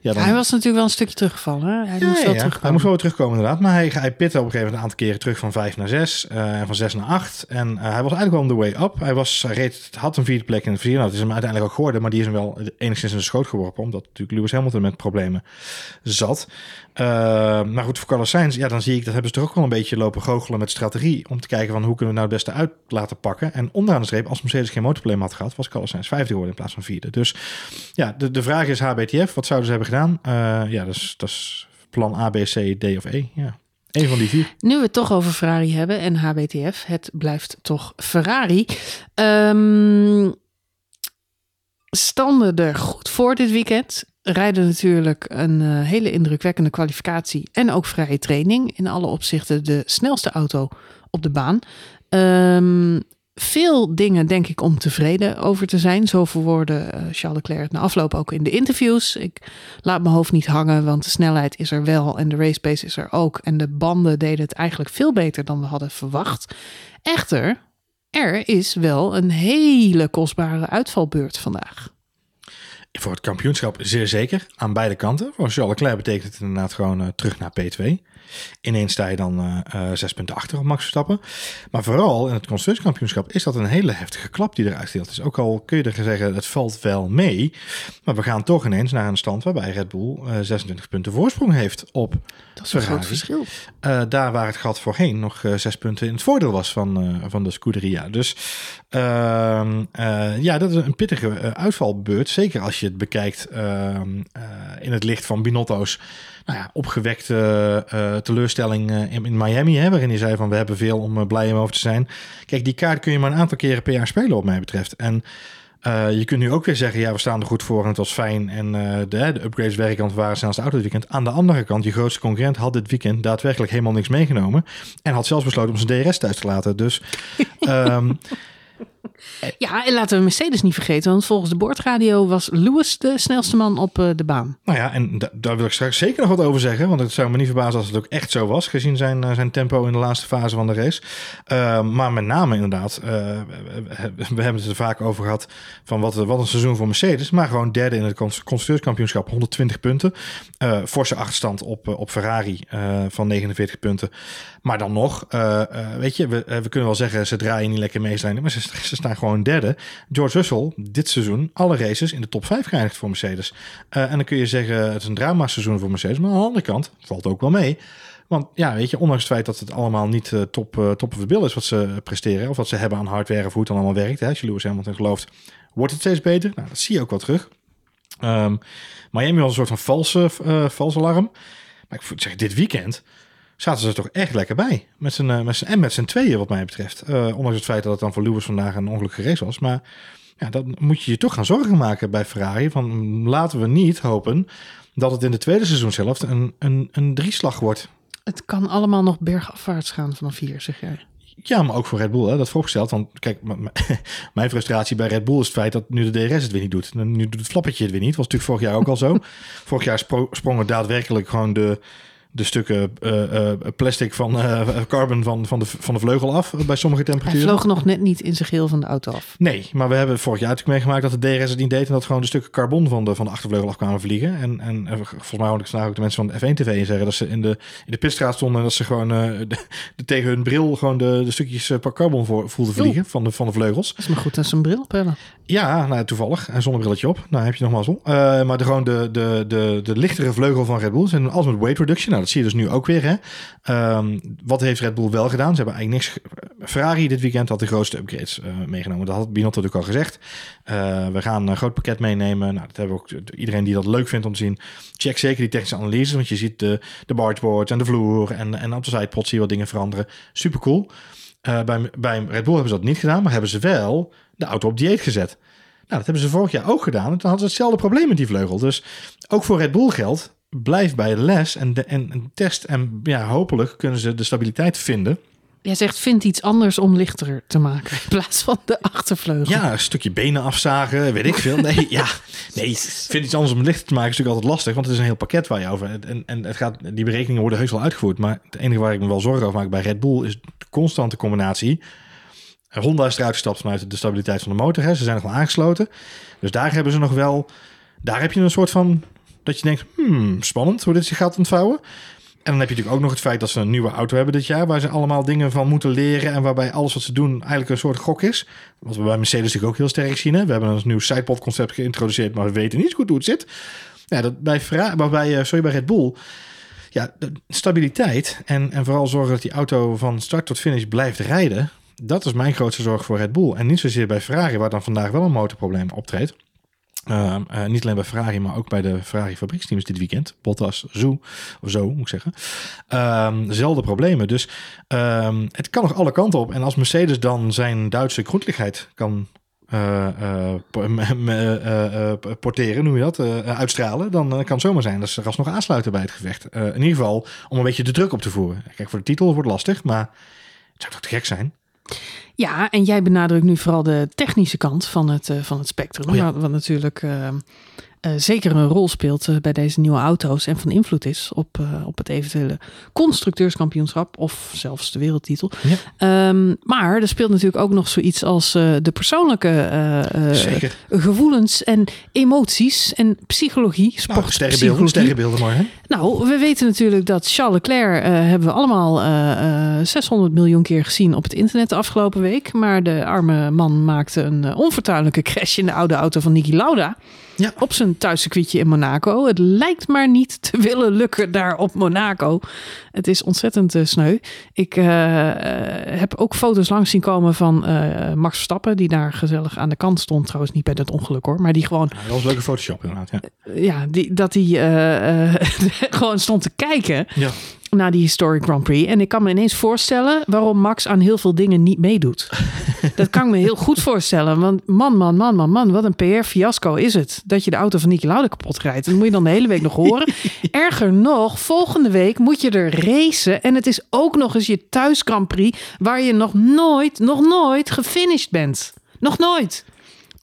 Ja, dan... Hij was natuurlijk wel een stukje teruggevallen. Hij, ja, moest wel ja. hij moest wel terugkomen inderdaad. Maar hij, hij pitte op een gegeven moment een aantal keren terug van 5 naar 6. Uh, en van 6 naar 8. En uh, hij was eigenlijk wel on the way up. Hij, was, hij reed, had een vierde plek in het vierde. Nou, het is hem uiteindelijk ook geworden. Maar die is hem wel enigszins in de schoot geworpen. Omdat natuurlijk Lewis Hamilton met problemen zat. Uh, maar goed, voor Carlos ja, dan zie ik dat hebben ze toch ook wel een beetje lopen goochelen met strategie. Om te kijken van hoe kunnen we nou het beste uit laten pakken. En onderaan de streep, als Mercedes geen motorprobleem had gehad, was Carlos vijfde geworden in plaats van vierde. Dus ja, de, de vraag is HBTF. Wat zouden ze hebben gedaan? Uh, ja, dat is, dat is plan A, B, C, D of E. Ja. Een van die vier. Nu we het toch over Ferrari hebben en HBTF, het blijft toch Ferrari. Um, standen er goed voor dit weekend. Rijden natuurlijk een uh, hele indrukwekkende kwalificatie en ook vrije training. In alle opzichten de snelste auto op de baan. Um, veel dingen, denk ik, om tevreden over te zijn. Zo verwoordde uh, Charles Leclerc na afloop ook in de interviews. Ik laat mijn hoofd niet hangen, want de snelheid is er wel en de race pace is er ook. En de banden deden het eigenlijk veel beter dan we hadden verwacht. Echter, er is wel een hele kostbare uitvalbeurt vandaag. Voor het kampioenschap zeer zeker, aan beide kanten. Voor Charles Leclerc betekent het inderdaad gewoon uh, terug naar P2. Ineens sta je dan uh, uh, zes punten achter op Max Verstappen. Maar vooral in het constructiekampioenschap is dat een hele heftige klap die eruit deelt. Dus ook al kun je er zeggen, het valt wel mee. Maar we gaan toch ineens naar een stand waarbij Red Bull uh, 26 punten voorsprong heeft op Dat is een groot verschil. Uh, daar waar het gat voorheen nog uh, zes punten in het voordeel was van, uh, van de Scuderia. Dus ehm, ja, dat is een pittige uitvalbeurt. Zeker als je het bekijkt ehm, in het licht van Binotto's nou ja, opgewekte uh, teleurstelling uh, in, in, Miami, hè, waarin hij zei van we hebben veel om uh, blij om over te zijn. Kijk, die kaart kun je maar een aantal keren per jaar spelen, wat mij betreft. En je kunt nu ook weer zeggen, ja, we staan er goed voor en het was fijn. En uh, de, de upgrades werken waren snelste auto dit weekend. Aan de andere kant, je grootste concurrent had dit weekend daadwerkelijk helemaal niks meegenomen. En had zelfs besloten om zijn DRS thuis te laten. Dus um, (laughs) Ja, en laten we Mercedes niet vergeten, want volgens de boordradio was Lewis de snelste man op uh, de baan. Nou ja, en da daar wil ik straks zeker nog wat over zeggen, want het zou me niet verbazen als het ook echt zo was, gezien zijn, uh, zijn tempo in de laatste fase van de race. Uh, maar met name inderdaad, we, we, hebben het er vaak over gehad van wat, wat een seizoen voor Mercedes, maar gewoon derde in het constructeurskampioenschap, 120 punten. forse achterstand op, op Ferrari van 49 punten. Maar dan nog, weet je, we, we kunnen wel zeggen, ze draaien niet lekker mee zijn, maar ze, ze staan gewoon derde. George Russell, dit seizoen, alle races in de top 5 geëindigd voor Mercedes. Uh, en dan kun je zeggen, het is een drama-seizoen voor Mercedes. Maar aan de andere kant valt ook wel mee. Want ja, weet je, ondanks het feit dat het allemaal niet uh, top, uh, top of is wat ze presteren, of wat ze hebben aan hardware of hoe het dan allemaal werkt, hè, als je Lewis Hamilton gelooft, wordt het steeds beter. Nou, dat zie je ook wel terug. Um, Miami was een soort van valse, uh, valse alarm. Maar ik zeg, dit weekend zaten ze er toch echt lekker bij. Met z'n, met z'n, en met z'n tweeën wat mij betreft. Uh, ondanks het feit dat het dan voor Lewis vandaag een ongelukkige race was. Maar ja, dan moet je je toch gaan zorgen maken bij Ferrari. Van laten we niet hopen dat het in de tweede seizoen zelf een, een, een drieslag wordt. Het kan allemaal nog bergafwaarts gaan vanaf hier, zeg jij. Ja, maar ook voor Red Bull, hè, dat voorgesteld. Want kijk, (laughs) mijn frustratie bij Red Bull is het feit dat nu de DRS het weer niet doet. Nu doet het flappetje het weer niet. Was natuurlijk vorig jaar ook al zo. (laughs) vorig jaar sprongen daadwerkelijk gewoon de, de stukken uh, uh, plastic van uh, carbon van, van, de, van de vleugel af bij sommige temperaturen. Hij vloog nog net niet in zijn geheel van de auto af. Nee, maar we hebben vorig jaar natuurlijk meegemaakt dat de DRS het niet deed en dat gewoon de stukken carbon van de, van de achtervleugel af kwamen vliegen. En, en volgens mij hoorde ik vandaag ook de mensen van de F1 TV zeggen dat ze in de, in de pitstraat stonden en dat ze gewoon de, de, tegen hun bril gewoon de, de stukjes carbon voor, voelden vliegen van de, van de vleugels. Dat is maar goed dat ze een bril op hebben. Ja, nou, toevallig. En zonnebrilletje op. Nou, heb je nog maar zo. maar de, gewoon de, de, de, de lichtere vleugel van Red Bull zijn alles met weight reduction. Nou, dat zie je dus nu ook weer. Hè? Um, wat heeft Red Bull wel gedaan? Ze hebben eigenlijk niks. Ferrari dit weekend had de grootste upgrades uh, meegenomen. Dat had Binotto natuurlijk al gezegd. Uh, we gaan een groot pakket meenemen. Nou, dat hebben ook iedereen die dat leuk vindt om te zien. Check zeker die technische analyses, want je ziet de, de bargeboards en de vloer en, en op de sidepod zie je wat dingen veranderen. Super cool. Uh, bij, bij Red Bull hebben ze dat niet gedaan, maar hebben ze wel de auto op dieet gezet. Nou, dat hebben ze vorig jaar ook gedaan. En toen hadden ze hetzelfde probleem met die vleugel. Dus ook voor Red Bull geldt, blijf bij les en, de, en, en test. En ja, hopelijk kunnen ze de stabiliteit vinden. Jij zegt, vind iets anders om lichter te maken in plaats van de achtervleugel. Ja, een stukje benen afzagen, weet ik veel. Nee, ja, nee, vind iets anders om lichter te maken is natuurlijk altijd lastig, want het is een heel pakket waar je over. En, en het gaat, die berekeningen worden heus wel uitgevoerd. Maar het enige waar ik me wel zorgen over maak bij Red Bull is de constante combinatie. Honda is eruit gestapt vanuit de stabiliteit van de motor. Hè. Ze zijn nog wel aangesloten. Dus daar hebben ze nog wel. Daar heb je een soort van dat je denkt, hmm, spannend hoe dit zich gaat ontvouwen. En dan heb je natuurlijk ook nog het feit dat ze een nieuwe auto hebben dit jaar, waar ze allemaal dingen van moeten leren en waarbij alles wat ze doen eigenlijk een soort gok is. Wat we bij Mercedes natuurlijk ook heel sterk zien. Hè? We hebben een nieuw sidepod concept geïntroduceerd, maar we weten niet goed hoe het zit. Ja, dat bij, bij, eh, sorry, bij Red Bull, ja, stabiliteit en, en vooral zorgen dat die auto van start tot finish blijft rijden, dat is mijn grootste zorg voor Red Bull. En niet zozeer bij Ferrari, waar dan vandaag wel een motorprobleem optreedt. Uh, uh, niet alleen bij Ferrari, maar ook bij de Ferrari fabrieksteams dit weekend. Bottas, zo, of zo moet ik zeggen. Dezelfde problemen. Dus um, het kan nog alle kanten op. En als Mercedes dan zijn Duitse grondelijkheid kan uh, (laughs) porteren, noem je dat, uitstralen, dan kan het zomaar zijn dat ze alsnog aansluiten bij het gevecht. in ieder geval om een beetje de druk op te voeren. Kijk, voor de titel wordt lastig, maar het zou toch te gek zijn? Ja, en jij benadrukt nu vooral de technische kant van het, uh, van het spectrum. Oh ja. Wat natuurlijk uh, zeker een rol speelt uh, bij deze nieuwe auto's en van invloed is op, uh, op het eventuele constructeurskampioenschap of zelfs de wereldtitel. Ja. Um, maar er speelt natuurlijk ook nog zoiets als de persoonlijke gevoelens en emoties en psychologie. Sport, nou, sterrenbeelden, sterrenbeelden mooi hè? Nou, we weten natuurlijk dat Charles Leclerc hebben we allemaal 600 miljoen keer gezien op het internet de afgelopen week. Maar de arme man maakte een onvertuinlijke crash in de oude auto van Niki Lauda. Ja. Op zijn thuiscircuitje in Monaco. Het lijkt maar niet te willen lukken daar op Monaco. Het is ontzettend uh, sneu. Ik uh, heb ook foto's langs zien komen van uh, Max Verstappen, die daar gezellig aan de kant stond. Trouwens niet bij dat ongeluk hoor, maar die gewoon... Ja, dat was een leuke Photoshop inderdaad, ja. ja, die, dat hij (laughs) gewoon stond te kijken. Ja na die Historic Grand Prix. En ik kan me ineens voorstellen waarom Max aan heel veel dingen niet meedoet. (laughs) Dat kan ik me heel goed voorstellen. Want man, man, man, man, man, wat een PR-fiasco is het. Dat je de auto van Niki Lauda kapot rijdt. Dat moet je dan de hele week nog horen. (laughs) Erger nog, volgende week moet je er racen. En het is ook nog eens je thuis Grand Prix... waar je nog nooit, nog nooit gefinished bent. Nog nooit.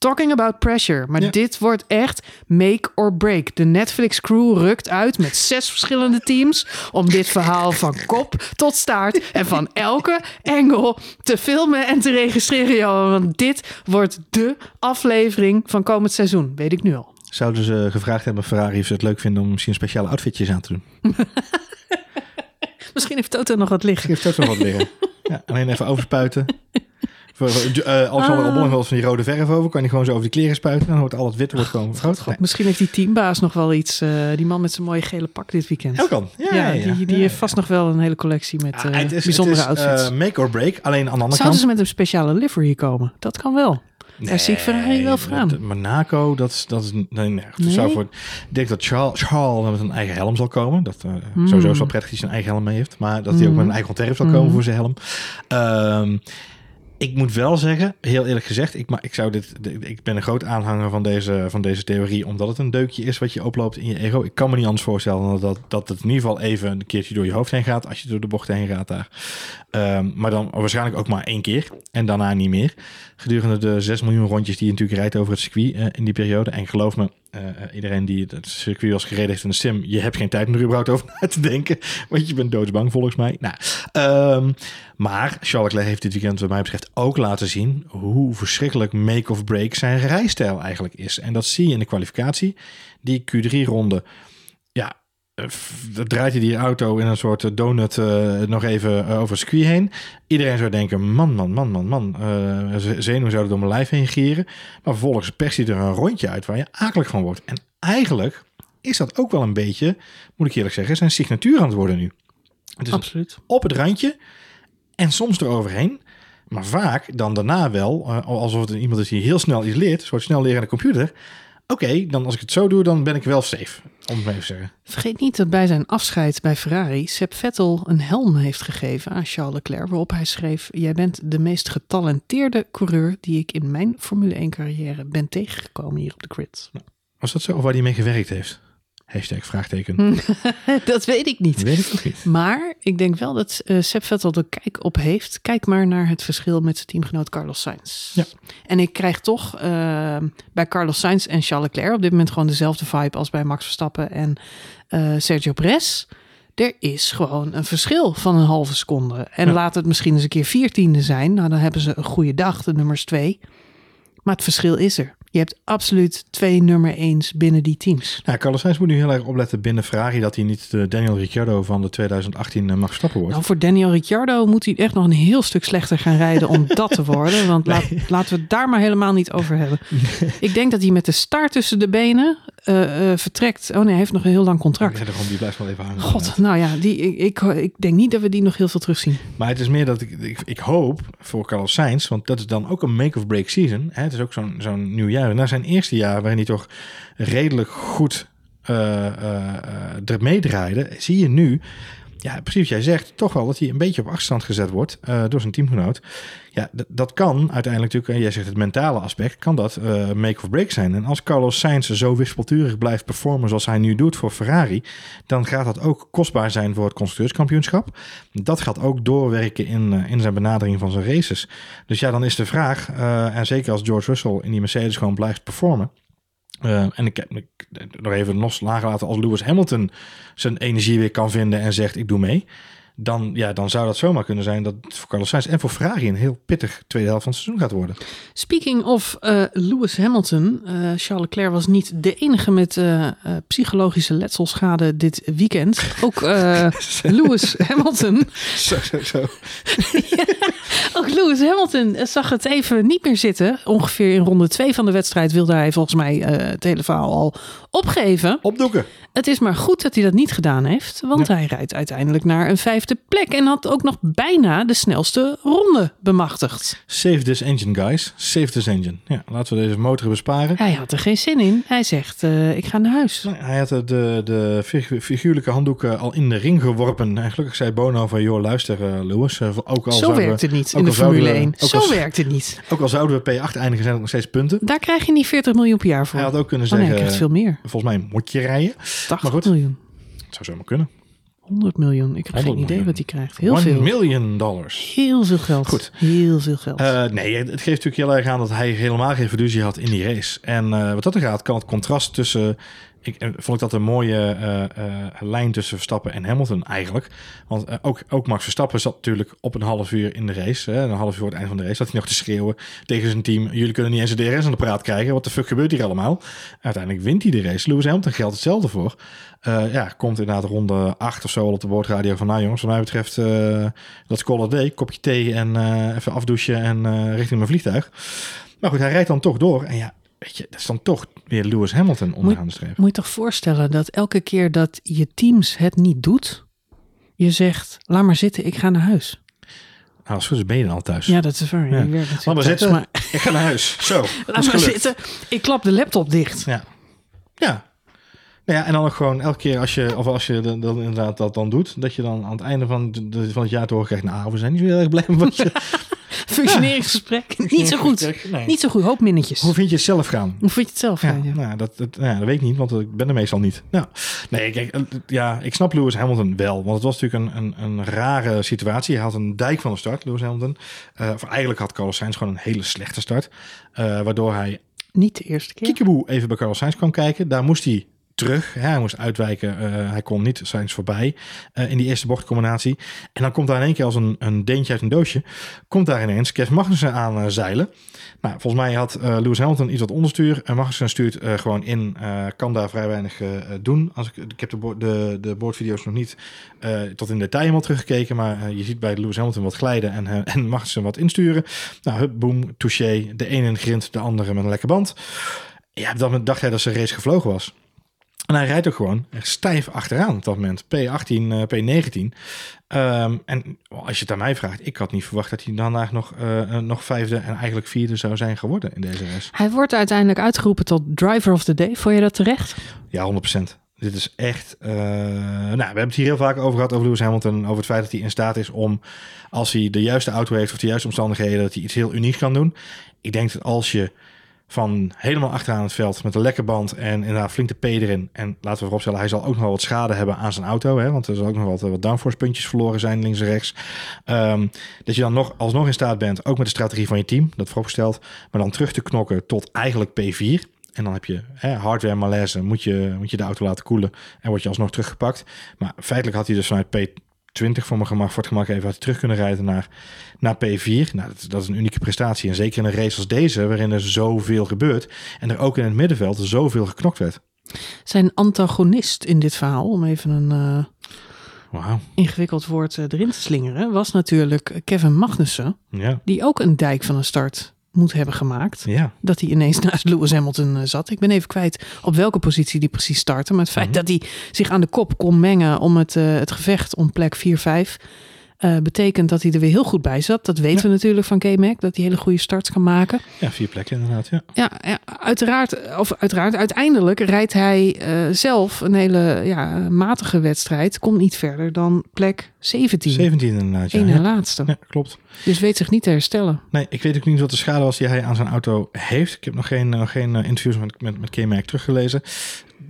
Talking about pressure. Maar Ja. dit wordt echt make or break. De Netflix crew rukt uit met zes verschillende teams om dit verhaal van kop tot staart en van elke engel te filmen en te registreren. Johan. Want dit wordt de aflevering van komend seizoen. Weet ik nu al. Zouden ze gevraagd hebben Ferrari of ze het leuk vinden om misschien speciale outfitjes aan te doen? (laughs) Misschien heeft Toto nog wat liggen. Geeft ook nog wat liggen. Ja, alleen even overspuiten. (laughs) Voor, voor, eh, Alexander Ah. Albon van die rode verf over. Kan je gewoon zo over die kleren spuiten. Dan wordt al het wit wordt gewoon groot. God, misschien heeft die teambaas nog wel iets. eh, die man met zijn mooie gele pak dit weekend. Heel kan. Ja, Ja, ja, ja. die, die Ja, heeft ja. vast nog wel een hele collectie met Ah, eh, het is, bijzondere het is, outfits. eh, make or break. Alleen aan de andere Zouden kant... ze met een speciale livery komen? Dat kan wel. Daar zie ik Ferrari wel voor aan. Monaco, dat is... Dat is nee, nee, Nee? Zou voor, ik denk dat Charles, Charles met een eigen helm zal komen. Dat eh, Hmm. sowieso is wel prettig dat hij zijn eigen helm mee heeft. Maar dat hij ook met een eigen ontwerp zal komen Hmm. voor zijn helm. Ehm, ik moet wel zeggen, heel eerlijk gezegd, ik, maar ik, zou dit, ik ben een groot aanhanger van deze, van deze theorie, omdat het een deukje is wat je oploopt in je ego. Ik kan me niet anders voorstellen dan dat, dat het in ieder geval even een keertje door je hoofd heen gaat, als je door de bocht heen gaat daar. Ehm, maar dan waarschijnlijk ook maar één keer en daarna niet meer. Gedurende de 6 miljoen rondjes die je natuurlijk rijdt over het circuit eh, in die periode. En geloof me, eh, eh, iedereen die het circuit eens gereden heeft in de sim, je hebt geen tijd om er überhaupt over na te denken. Want je bent doodsbang volgens mij. Nou, ehm, maar Charles Leclerc heeft dit weekend wat mij betreft ook laten zien hoe verschrikkelijk make of break zijn rijstijl eigenlijk is. En dat zie je in de kwalificatie. Die Q3-ronde, ja, eh, f- dat draait hij die auto in een soort eh, donut eh, nog even eh, over het circuit heen. Iedereen zou denken, man, man, man, man, man. eh, z- zenuwen zouden door mijn lijf heen gieren. Maar vervolgens perst hij er een rondje uit waar je akelig van wordt. En eigenlijk is dat ook wel een beetje, moet ik eerlijk zeggen, zijn signatuur aan het worden nu. Het is Absoluut. op het randje en soms eroverheen. Maar vaak dan daarna wel, eh, alsof het iemand is die heel snel iets leert, soort snel leren aan de computer. Oké, dan als ik het zo doe, dan ben ik wel safe, om het even te zeggen. Vergeet niet dat bij zijn afscheid bij Ferrari Seb Vettel een helm heeft gegeven aan Charles Leclerc. Waarop hij schreef: Jij bent de meest getalenteerde coureur die ik in mijn Formule 1 carrière ben tegengekomen hier op de grid. Was dat zo? Of waar hij mee gewerkt heeft? Hashtag vraagteken. (laughs) dat weet ik niet. Weet ik ook niet. Maar ik denk wel dat Seb Vettel er kijk op heeft. Kijk maar naar het verschil met zijn teamgenoot Carlos Sainz. Ja. En ik krijg toch eh, bij Carlos Sainz en Charles Leclerc op dit moment gewoon dezelfde vibe als bij Max Verstappen en eh, Sergio Perez. Er is gewoon een verschil van een halve seconde. En Ja. laat het misschien eens een keer viertiende zijn. Nou, dan hebben ze een goede dag, de nummers twee. Maar het verschil is er. Je hebt absoluut twee nummer eens binnen die teams. Nou, Carlos Sainz moet nu heel erg opletten binnen Ferrari dat hij niet de Daniel Ricciardo van de 2018 mag stappen wordt. Nou, voor Daniel Ricciardo moet hij echt nog een heel stuk slechter gaan rijden om (laughs) dat te worden. Want laat, laten we het daar maar helemaal niet over hebben. Ik denk dat hij met de staart tussen de benen eh, eh, vertrekt. Oh nee, hij heeft nog een heel lang contract. Ja, daarom, die blijft wel even hangen. God, nou ja, die, ik, ik, ik denk niet dat we die nog heel veel terugzien. Maar het is meer dat ik, ik, ik hoop voor Carlos Sainz, want dat is dan ook een make-of-break season. Hè? Het is ook zo'n zo'n nieuw jaar. Na zijn eerste jaar, waarin hij toch redelijk goed eh, eh, er meedraaide, zie je nu, ja, precies wat jij zegt, toch wel dat hij een beetje op achterstand gezet wordt eh, door zijn teamgenoot. Ja, dat kan uiteindelijk natuurlijk, en jij zegt het mentale aspect, kan dat eh, make of break zijn. En als Carlos Sainz zo wispelturig blijft performen zoals hij nu doet voor Ferrari, dan gaat dat ook kostbaar zijn voor het constructeurskampioenschap. Dat gaat ook doorwerken in, eh, in zijn benadering van zijn races. Dus ja, dan is de vraag, en zeker als George Russell in die Mercedes gewoon blijft performen. Eh, en ik heb nog even los laten als Lewis Hamilton zijn energie weer kan vinden en zegt ik doe mee. Dan, ja, dan zou dat zomaar kunnen zijn dat het voor Carlos Sainz en voor Ferrari een heel pittig tweede helft van het seizoen gaat worden. Speaking of eh, Lewis Hamilton. eh, Charles Leclerc was niet de enige met eh, psychologische letselschade dit weekend. Ook (laughs) Lewis Hamilton. (laughs) Zo, zo, zo. (laughs) Ook Lewis Hamilton zag het even niet meer zitten. Ongeveer in ronde 2 van de wedstrijd wilde hij volgens mij het hele verhaal al opgeven. Opdoeken. Het is maar goed dat hij dat niet gedaan heeft. Want hij rijdt uiteindelijk naar een vijfde plek en had ook nog bijna de snelste ronde bemachtigd. Save this engine, guys. Save this engine. Ja, laten we deze motor besparen. Hij had er geen zin in. Hij zegt, eh, ik ga naar huis. Nee, hij had de, de, de figu- figuurlijke handdoeken al in de ring geworpen. En gelukkig zei Bono van, joh, luister uh, Lewis. uh, ook al Zo werkt we, het niet ook in de Formule we- 1. ook Zo werkt het niet. Ook al zouden we P8 eindigen, zijn het nog steeds punten. Daar krijg je niet 40 miljoen per jaar voor. Hij had ook kunnen oh nee, zeggen, hij krijgt veel meer. Volgens mij moet je rijden. 80 goed. miljoen. Het zou zomaar kunnen. 100 miljoen. Ik heb 100 geen idee miljoen. wat hij krijgt. Heel One veel. million dollars. Heel veel geld. Goed. Heel veel geld. Eh, nee, het het geeft natuurlijk heel erg aan dat hij helemaal geen fiducie had in die race. En eh, wat dat er gaat, kan het contrast tussen... Ik eh, vond ik dat een mooie eh, eh, lijn tussen Verstappen en Hamilton eigenlijk. Want ook, ook Max Verstappen zat natuurlijk op een half uur in de race. Hè, een half uur voor het eind van de race. Zat hij nog te schreeuwen tegen zijn team. Jullie kunnen niet eens een DRS aan de praat krijgen. Wat de fuck gebeurt hier allemaal? Uiteindelijk wint hij de race. Lewis Hamilton geldt hetzelfde voor. Ja, komt inderdaad ronde 8 of zo op de boordradio van... Nou jongens, wat mij betreft dat is call day. Kopje thee en even afdouchen en richting mijn vliegtuig. Maar goed, hij rijdt dan toch door. En ja, weet je, dat is dan toch weer Lewis Hamilton onderaan de streep. Moet je toch voorstellen dat elke keer dat je teams het niet doet, je zegt, laat maar zitten, ik ga naar huis. Nou, als goed is ben je dan al thuis. Ja, dat is waar. Ja. Laat maar thuis, zitten. maar Ik ga naar huis. Zo, (laughs) laat maar gelukt. zitten, ik klap de laptop dicht. Ja. Ja. Nou ja, en dan ook gewoon elke keer als je, of als je dan, dan inderdaad dat dan doet, dat je dan aan het einde van, de, van het jaar te horen krijgt, nou, we zijn niet zo heel erg blij met wat je... (laughs) Functioneringsgesprek, niet zo goed. Nee. Niet zo goed, hoop minnetjes. Hoe vind je het zelf gaan? Hoe vind je het zelf? Gaan, ja? Nou, dat, dat, nou ja, dat weet ik niet, want ik ben er meestal niet. Nou, nee, kijk, eh, ja, ik snap Lewis Hamilton wel. Want het was natuurlijk een, een, een rare situatie. Hij had een dijk van de start, Lewis Hamilton. Eh, of eigenlijk had Carlos Sainz gewoon een hele slechte start. Eh, waardoor hij Niet de eerste keer. kiekeboe even bij Carlos Sainz kwam kijken. Daar moest hij terug. Hij moest uitwijken. Eh, hij kon niet Sainz voorbij eh, in die eerste bochtcombinatie. En dan komt daar in één keer als een, een deentje uit een doosje... komt daar ineens Kev Magnussen aan eh, zeilen. Nou, volgens mij had Lewis Hamilton iets wat onderstuur. En Magnussen stuurt gewoon in. kan daar vrij weinig doen. Als ik, ik heb de, de, de boordvideo's nog niet tot in detail helemaal teruggekeken. Maar je ziet bij Lewis Hamilton wat glijden en, en Magnussen wat insturen. Nou, hup, boom, touché. De ene in grind, de andere met een lekker band. Ja, moment dacht hij dat zijn race gevlogen was. En hij rijdt ook gewoon echt stijf achteraan op dat moment. P18, eh, P19. Ehm, en als je het aan mij vraagt, ik had niet verwacht dat hij daarna nog, eh, eh, nog vijfde en eigenlijk vierde zou zijn geworden in deze race. Hij wordt uiteindelijk uitgeroepen tot driver of the day. Vond je dat terecht? Ja, 100%. Dit is echt. nou, we hebben het hier heel vaak over gehad over Lewis Hamilton. Over het feit dat hij in staat is om, als hij de juiste auto heeft of de juiste omstandigheden, dat hij iets heel unieks kan doen. Ik denk dat als je van helemaal achteraan het veld met een lekke band en inderdaad flink de P erin. En laten we vooropstellen, hij zal ook nog wel wat schade hebben aan zijn auto. Hè, want er zal ook nog wat, wat downforce puntjes verloren zijn links en rechts. Ehm, dat je dan nog, alsnog in staat bent, ook met de strategie van je team, dat vooropgesteld, maar dan terug te knokken tot eigenlijk P4. En dan heb je hè, hardware malaise, moet je, moet je de auto laten koelen en word je alsnog teruggepakt. Maar feitelijk had hij dus vanuit P20 voor mijn gemak, voor het gemak even terug kunnen rijden naar, naar P4. Nou, dat, dat is een unieke prestatie. En zeker in een race als deze, waarin er zoveel gebeurt en er ook in het middenveld zoveel geknokt werd. Zijn antagonist in dit verhaal, om even een eh, Wauw. ingewikkeld woord eh, erin te slingeren, was natuurlijk Kevin Magnussen. Ja. Die ook een dijk van een start moet hebben gemaakt. Ja. Dat hij ineens (laughs) naast Lewis Hamilton eh, zat. Ik ben even kwijt op welke positie die precies startte. Maar het feit Mhm. dat hij zich aan de kop kon mengen om het, eh, het gevecht om plek 4-5. eh, betekent dat hij er weer heel goed bij zat. Dat weten Ja. we natuurlijk van K-Mac. Dat hij hele goede starts kan maken. ja, vier plekken inderdaad. Ja. Ja, ja, uiteraard, of uiteraard, uiteindelijk rijdt hij zelf een hele ja, matige wedstrijd. Komt niet verder dan plek 17. 17 inderdaad. Ja. Eén na Ja. laatste. ja, klopt. Dus weet zich niet te herstellen. Nee, ik weet ook niet wat de schade was die hij aan zijn auto heeft. Ik heb nog geen, nog geen eh, interviews met, met, met K-Mac teruggelezen.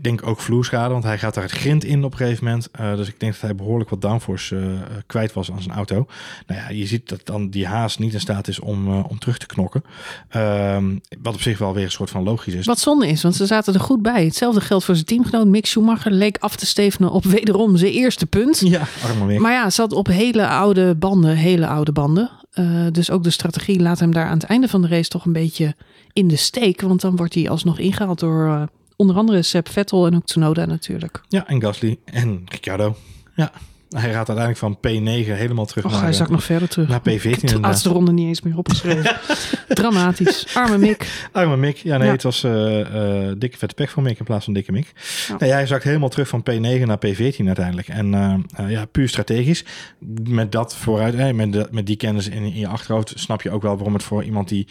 Ik denk ook vloerschade, want hij gaat daar het grind in op een gegeven moment. Eh, dus ik denk dat hij behoorlijk wat downforce eh, eh, kwijt was aan zijn auto. Nou ja, je ziet dat dan die haas niet in staat is om, eh, om terug te knokken. Ehm, wat op zich wel weer een soort van logisch is. Wat zonde is, want ze zaten er goed bij. Hetzelfde geldt voor zijn teamgenoot Mick Schumacher. Leek af te stevenen op wederom zijn eerste punt. Ja, arme Mick. Maar ja, zat op hele oude banden, hele oude banden. Eh, dus ook de strategie laat hem daar aan het einde van de race toch een beetje in de steek. Want dan wordt hij alsnog ingehaald door eh, onder andere Seb Vettel en ook Tsunoda natuurlijk. Ja, en Gasly en Ricciardo. Ja, Hij gaat uiteindelijk van P9 helemaal terug Och, naar, hij eh, zakt nog verder terug. naar P14 Ik heb de laatste ronde niet eens meer opgeschreven. (laughs) Dramatisch. Arme Mick. Arme Mick. Ja, nee, Ja. het was eh, eh, dikke vette pech voor Mick in plaats van dikke Mick. Ja. Nee, hij zakt helemaal terug van P9 naar P14 uiteindelijk. En eh, eh, ja, puur strategisch. Met dat vooruit, eh, met, de- met die kennis in, in je achterhoofd, snap je ook wel waarom het voor iemand die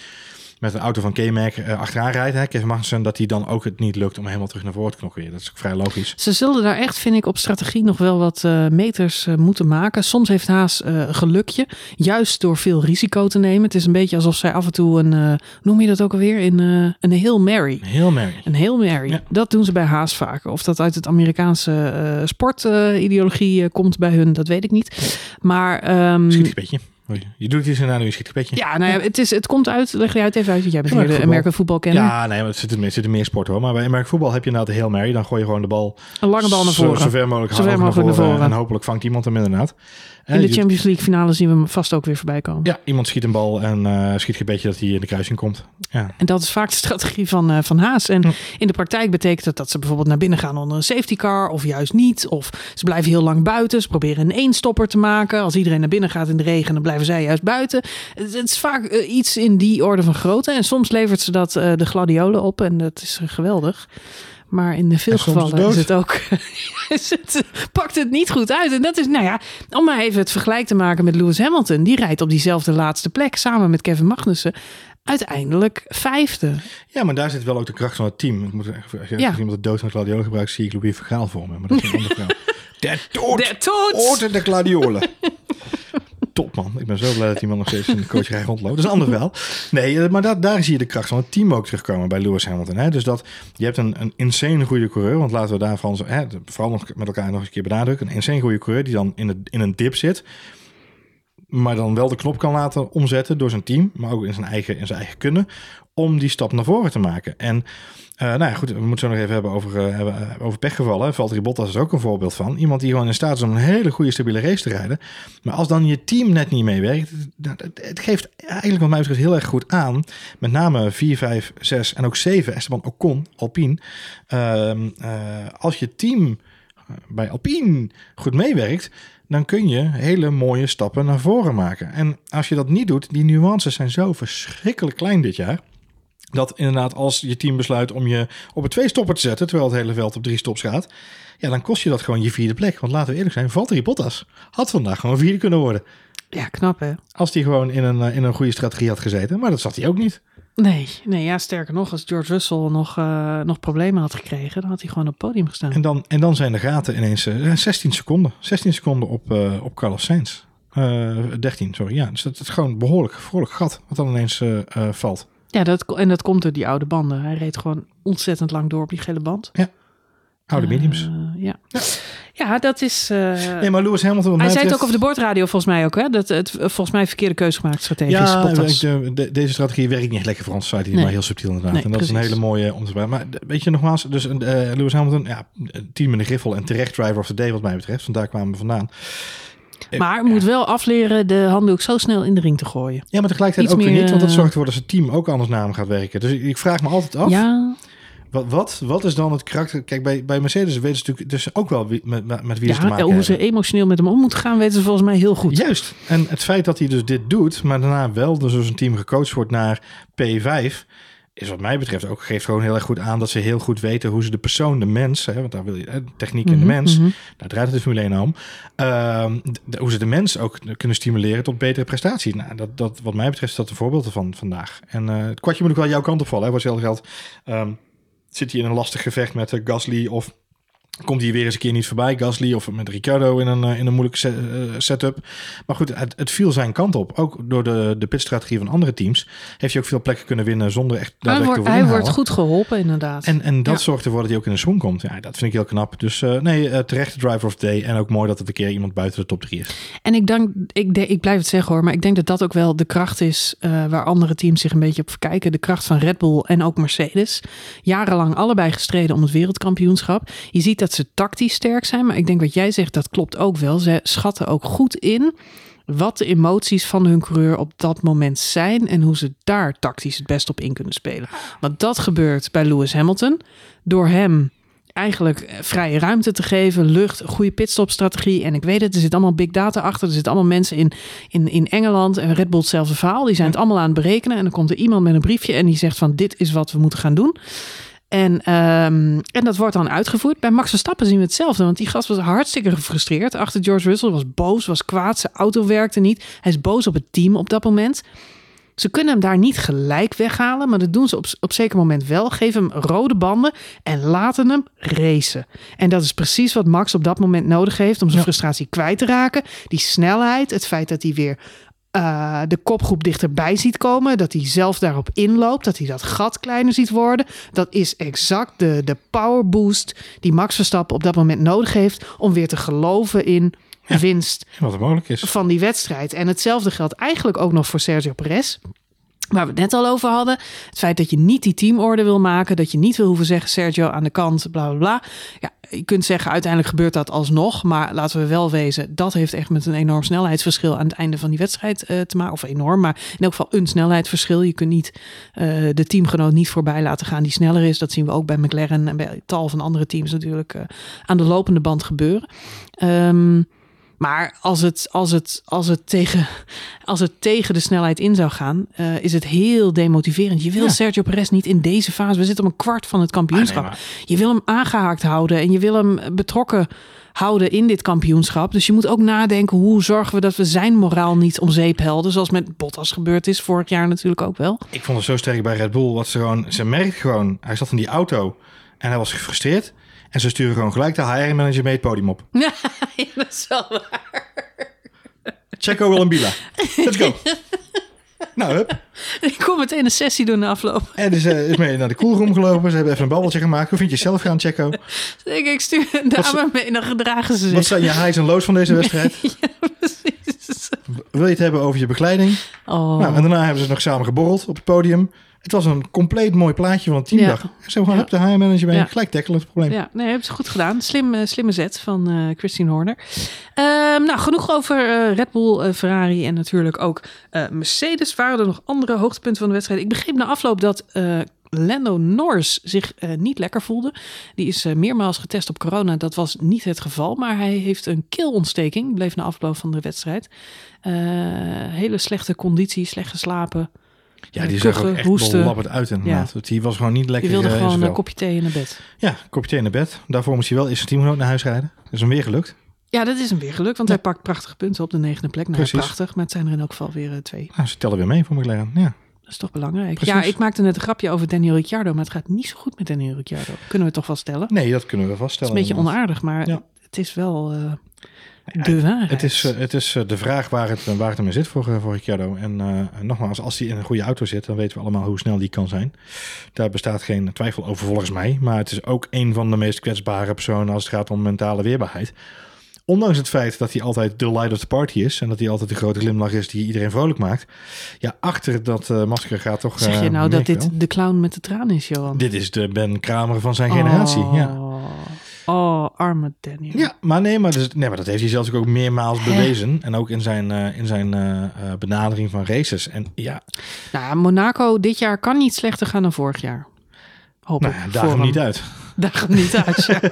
met een auto van K-Mac eh, achteraan rijdt, hè, Kevin Magnussen, dat hij dan ook het niet lukt om helemaal terug naar voren te knokken. weer. Dat is ook vrij logisch. Ze zullen daar echt, vind ik, op strategie nog wel wat eh, meters eh, moeten maken. Soms heeft Haas een gelukje, juist door veel risico te nemen. Het is een beetje alsof zij af en toe een, noem je dat ook alweer, in, een Hail Mary. Heel merk. Een Hail Mary. Ja. Dat doen ze bij Haas vaker. Of dat uit het Amerikaanse sportideologie komt bij hun, dat weet ik niet. Maar ehm, Schietgebedje. Oei, Je doet iets en een schietgebedje. ja, nou ja, het, is, het komt uit, leg jij het even uit, want jij bent Ja, voetbal. Voetbalkenner. Ja, nee, maar het zitten, er zitten meer sporten hoor. Maar bij Amerika voetbal heb je inderdaad de Hail Mary. Dan gooi je gewoon de bal Een lange bal naar voren. zo ver mogelijk, Zo ver hoog mogelijk naar voren. En hopelijk vangt iemand hem inderdaad. In de Champions League finale zien we hem vast ook weer voorbij komen. Ja, iemand schiet een bal en eh schiet een beetje dat hij in de kruising komt. Ja. En dat is vaak de strategie van, eh, van Haas. En Hm. in de praktijk betekent dat dat ze bijvoorbeeld naar binnen gaan onder een safety car of juist niet. Of ze blijven heel lang buiten. Ze proberen een eenstopper te maken. Als iedereen naar binnen gaat in de regen, dan blijven zij juist buiten. Het, het is vaak eh, iets in die orde van grootte. En soms levert ze dat de gladiolen op en dat is geweldig. Maar in veel En soms gevallen dood. is het ook, (laughs) is het, pakt het niet goed uit. En dat is, nou ja, om maar even het vergelijk te maken met Lewis Hamilton. Die rijdt op diezelfde laatste plek samen met Kevin Magnussen. Uiteindelijk vijfde. ja, maar daar zit wel ook de kracht van het team. Ik moet, zeggen, als Ja. iemand de dood van gladiolen gebruikt, zie ik Louis Vergaal voor me. Maar dat is een (laughs) andere vrouw. Der dood! Der Tod! Oort de gladiolen. (laughs) Top man. Ik ben zo blij dat die man nog steeds in de coacherij rondloopt. Dat is een ander wel. Nee, eh, maar daar, daar zie je de kracht van het team ook terugkomen bij Lewis Hamilton. Hè? Dus dat je hebt een, een insane goede coureur. Want laten we daarvan hè, vooral nog met elkaar nog een keer benadrukken. Een insane goede coureur die dan in, het, in een dip zit. Maar dan wel de knop kan laten omzetten door zijn team. Maar ook in zijn eigen, in zijn eigen kunnen. Om die stap naar voren te maken. En eh, nou ja, goed, we moeten zo nog even hebben over, eh, over pechgevallen. Valtteri Bottas is ook een voorbeeld van. Iemand die gewoon in staat is om een hele goede stabiele race te rijden. Maar als dan je team net niet meewerkt, nou, het, het geeft eigenlijk wat mij betreft heel erg goed aan. Met name 4, 5, 6 en ook 7, Esteban Ocon, Alpine. Ehm, eh, als je team bij Alpine goed meewerkt, dan kun je hele mooie stappen naar voren maken. En als je dat niet doet, die nuances zijn zo verschrikkelijk klein dit jaar. Dat inderdaad, als je team besluit om je op een twee stopper te zetten, terwijl het hele veld op drie stops gaat, ja, dan kost je dat gewoon je vierde plek. Want laten we eerlijk zijn, Valtteri Bottas had vandaag gewoon vierde kunnen worden. Ja, knap hè? Als hij gewoon in een, eh, in een goede strategie had gezeten. Maar dat zat hij ook niet. Nee, nee, ja, sterker nog, als George Russell nog, eh, nog problemen had gekregen, dan had hij gewoon op het podium gestaan. En dan, en dan zijn de gaten ineens eh, 16 seconden. 16 seconden op, eh, op Carlos Sainz. Eh 13, sorry. Ja, dus dat is gewoon behoorlijk, behoorlijk gat wat dan ineens eh, eh, valt. Ja, dat, en dat komt door die oude banden. Hij reed gewoon ontzettend lang door op die gele band. Oude mediums. Eh, ja. ja, dat is... eh, nee, maar Lewis Hamilton... hij zei het ook over de boordradio volgens mij ook, hè? Dat het eh, volgens mij verkeerde keuze gemaakt strategisch. Ja, Bottas. de- de- deze strategie werkt niet lekker voor ons, zei hij, Nee. maar heel subtiel inderdaad. Nee, en dat is een hele mooie om te. Maar weet je nogmaals, dus eh, Lewis Hamilton, ja, team in de griffel en terecht driver of the day wat mij betreft. Want daar kwamen we vandaan. Maar moet wel afleren de handdoek zo snel in de ring te gooien. Ja, maar tegelijkertijd Iets ook weer niet, want dat zorgt ervoor dat zijn team ook anders naar hem gaat werken. Dus ik, ik vraag me altijd af, Ja, wat, wat, wat is dan het karakter? Kijk, bij, bij Mercedes weten ze natuurlijk dus ook wel wie, met, met, wie ze te ja maken hoe hebben. ze emotioneel met hem om moeten gaan, weten ze volgens mij heel goed. Juist. En het feit dat hij dus dit doet, maar daarna wel dus door zijn team gecoacht wordt naar P5, is wat mij betreft ook geeft gewoon heel erg goed aan dat ze heel goed weten hoe ze de persoon, de mens, hè, want daar wil je hè, techniek en de Mhm, mens, mhm. daar draait het de Formule 1 om, ehm, hoe ze de mens ook kunnen stimuleren tot betere prestaties. Nou, dat, dat, wat mij betreft is dat een voorbeeld van vandaag. En eh, het kwartje moet ook wel jouw kant op vallen, hè, voor hetzelfde geld. ehm, zit hij in een lastig gevecht met eh, Gasly of komt hij weer eens een keer niet voorbij, Gasly of met Ricciardo in een, eh, in een moeilijke eh, setup. Maar goed, het, het viel zijn kant op. Ook door de, de pitstrategie van andere teams heeft hij ook veel plekken kunnen winnen zonder echt Hij, wordt, hij wordt goed geholpen, inderdaad. En, en dat Ja. zorgt ervoor dat hij ook in de swing komt. Ja, dat vind ik heel knap. Dus eh, nee, eh, terecht de driver of the day. En ook mooi dat het een keer iemand buiten de top 3 is. En ik denk, ik, denk, ik blijf het zeggen hoor, maar ik denk dat dat ook wel de kracht is waar andere teams zich een beetje op verkijken. De kracht van Red Bull en ook Mercedes. Jarenlang allebei gestreden om het wereldkampioenschap. Je ziet dat ze tactisch sterk zijn, maar ik denk wat jij zegt, dat klopt ook wel. Ze schatten ook goed in wat de emoties van hun coureur op dat moment zijn en hoe ze daar tactisch het best op in kunnen spelen. Want dat gebeurt bij Lewis Hamilton. Door hem eigenlijk vrije ruimte te geven, lucht, goede pitstopstrategie. En ik weet het, er zit allemaal big data achter. Er zitten allemaal mensen in, in, in Engeland en Red Bull hetzelfde verhaal. Die zijn het allemaal aan het berekenen. En dan komt er iemand met een briefje en die zegt van dit is wat we moeten gaan doen. En, ehm, en dat wordt dan uitgevoerd. Bij Max Verstappen zien we hetzelfde. Want die gast was hartstikke gefrustreerd. Achter George Russell was boos, was kwaad. Zijn auto werkte niet. Hij is boos op het team op dat moment. Ze kunnen hem daar niet gelijk weghalen, maar dat doen ze op, op zeker moment wel. Geven hem rode banden en laten hem racen. En dat is precies wat Max op dat moment nodig heeft om zijn Ja. frustratie kwijt te raken. Die snelheid, het feit dat hij weer eh, de kopgroep dichterbij ziet komen. Dat hij zelf daarop inloopt. Dat hij dat gat kleiner ziet worden. Dat is exact de, de power boost die Max Verstappen op dat moment nodig heeft. Om weer te geloven in Ja. winst Wat er mogelijk is. van die wedstrijd. En hetzelfde geldt eigenlijk ook nog voor Sergio Perez. Waar we het net al over hadden. Het feit dat je niet die teamorde wil maken. Dat je niet wil hoeven zeggen Sergio aan de kant, bla bla bla. Ja, je kunt zeggen uiteindelijk gebeurt dat alsnog. Maar laten we wel wezen, dat heeft echt met een enorm snelheidsverschil aan het einde van die wedstrijd eh, te maken. Of enorm, maar in elk geval een snelheidsverschil. Je kunt niet eh, de teamgenoot niet voorbij laten gaan die sneller is. Dat zien we ook bij McLaren en bij tal van andere teams natuurlijk eh, aan de lopende band gebeuren. Ehm, maar als het, als, het, als, het tegen, als het tegen de snelheid in zou gaan, eh, is het heel demotiverend. Je wil Ja. Sergio Perez niet in deze fase. We zitten op een kwart van het kampioenschap. Ah, nee, Je wil hem aangehaakt houden en je wil hem betrokken houden in dit kampioenschap. Dus je moet ook nadenken hoe zorgen we dat we zijn moraal niet om zeep helden. Zoals met Bottas gebeurd is vorig jaar natuurlijk ook wel. Ik vond het zo sterk bij Red Bull. Wat ze gewoon, ze merkt gewoon, hij zat in die auto en hij was gefrustreerd. En ze sturen gewoon gelijk de HR-manager mee het podium op. (laughs) Ja, dat is wel waar. Checo wil een Bila. Let's go. nou, hup. Ik kom meteen een sessie doen na afloop. En dus eh, is mee naar de coolroom gelopen. Ze hebben even een babbeltje gemaakt. Hoe vind je zelf gaan, Checo? Ik, ik stuur een Wat dame mee en dan gedragen ze Wat zich. zijn je highs en lows van deze wedstrijd? (laughs) Precies. Wil je het hebben over je begeleiding? Oh. Nou, en daarna hebben ze nog samen geborreld op het podium. Het was een compleet mooi plaatje van een teamdag. Ja. Zo gewoon op de HR-manager mee. Ja. Gelijk tackelen het probleem. Ja, nee, hebben ze goed gedaan. Slim, eh, slimme zet van eh, Christine Horner. Ehm, nou, genoeg over eh, Red Bull, Ferrari en natuurlijk ook Mercedes. Waren er nog andere hoogtepunten van de wedstrijd? Ik begreep na afloop dat Lando Norris zich niet lekker voelde. Die is eh, meermaals getest op corona. Dat was niet het geval, maar hij heeft een keelontsteking. Bleef na afloop van de wedstrijd. Hele slechte conditie, slecht geslapen. Ja, die zag ook echt hoesten. uit inderdaad. Want Die was gewoon niet Je lekker wilde eh, in gewoon een kopje thee in naar bed. Ja, kopje thee naar bed. Daarvoor moest hij wel eerst zijn teamgenoot naar huis rijden. Dat is hem weer gelukt. Ja, dat is hem weer gelukt, want Ja. hij pakt prachtige punten op de negende plek. Nou, Precies. prachtig, maar het zijn er in elk geval weer eh, twee. Nou, ze tellen weer mee voor McLaren. Ja. Dat is toch belangrijk. Precies. Ja, ik maakte net een grapje over Daniel Ricciardo, maar het gaat niet zo goed met Daniel Ricciardo. Kunnen we toch wel stellen? Het Nee, dat kunnen we is vaststellen. een beetje onaardig, maar Ja. het is wel eh, Ja, de waarheid. Het is, eh, het is eh, de vraag waar het, waar het in zit voor, eh, voor Ricciardo. En nogmaals, als hij in een goede auto zit, dan weten we allemaal hoe snel die kan zijn. Daar bestaat geen twijfel over volgens mij. Maar het is ook een van de meest kwetsbare personen als het gaat om mentale weerbaarheid. Ondanks het feit dat hij altijd de light of the party is. En dat hij altijd de grote glimlach is die iedereen vrolijk maakt. Ja, achter dat masker gaat toch... zeg je nou dat dit wel. de clown met de tranen is, Johan? Dit is de Ben Kramer van zijn generatie, oh, ja. Oh, arme Daniel. Ja, maar nee, maar, dus, nee, maar dat heeft hij zelfs ook meermaals bewezen. En ook in zijn, eh, in zijn eh, eh, benadering van races. En ja, Nou, Monaco dit jaar kan niet slechter gaan dan vorig jaar. Hoop nou, ik. ja, voor daag hem hem. niet uit. Daag hem niet uit, ja. (laughs)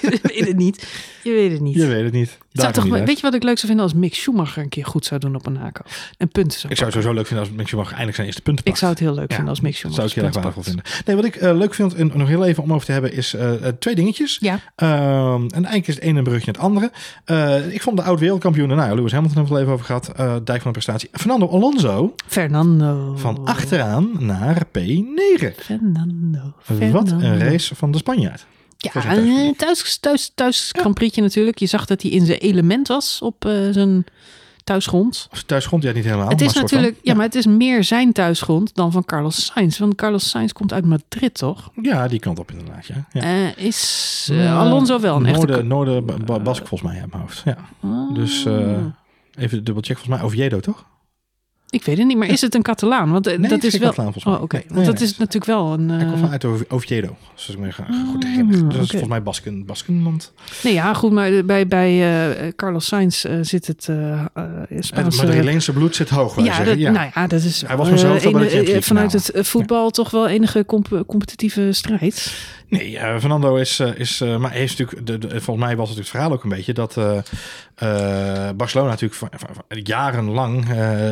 Je weet het niet. Je weet het niet. Je weet het niet. Het zou toch, niet weet je wat ik leuk zou vinden als Mick Schumacher een keer goed zou doen op Monaco? En punten zou Ik zou het sowieso leuk vinden als Mick Schumacher eindelijk zijn eerste punten Ik zou het heel leuk Ja, vinden als Mick Dat Schumacher zou ik heel erg waardevol vinden. Nee, wat ik eh, leuk vind en nog heel even om over te hebben is eh, eh, twee dingetjes. Ja, Ehm, en eigenlijk is het ene een brugje naar het andere. Ik vond de oud-wereldkampioen, nou ja, Lewis Hamilton hebben we het even over gehad. eh dijk van de prestatie. Fernando Alonso Fernando. van achteraan naar P9. Fernando. Wat een race van de Spanjaard. Ja, thuispubliek. eh, thuis, thuis, thuis Grand Prix'tje natuurlijk. Je zag dat hij in zijn element was op eh, zijn thuisgrond. Thuisgrond, ja niet helemaal. het is van. natuurlijk, ja, maar het is meer zijn thuisgrond dan van Carlos Sainz. Want Carlos Sainz komt uit Madrid, toch? Ja, die kant op inderdaad, ja. ja. Eh, is Alonso wel een echte... Noorden, Noorden Ba- Ba- Bask volgens mij uit mijn hoofd. Ja. Ah. Dus even dubbelcheck volgens mij. Oviedo, toch? Ik weet het niet, maar is het een Catalaan? Want eh, Nee, dat is geen wel. Catalaan, volgens mij. Oh, oké. Nee, Want dat nee. is natuurlijk wel een. Hij komt eh, vanuit Ov- Oviedo. Als ik me goed Ah, herinner. Dus dat is oké. volgens mij Basken, Baskenland. Nee, ja, goed, maar bij, bij eh, Carlos Sainz eh, zit het eh eh Het Spaanse. Madrileense bloed zit hoog, ja, zeggen. dat, nou ja, dat is Hij was wel, maar zelf eh, wel bij de ene- Champions eh, League vanuit het eh, voetbal toch wel enige comp- competitieve strijd. Nee, uh, Fernando is, uh, is uh, maar heeft natuurlijk, de, de, volgens mij was het, het verhaal ook een beetje dat Barcelona natuurlijk van, van, van, jarenlang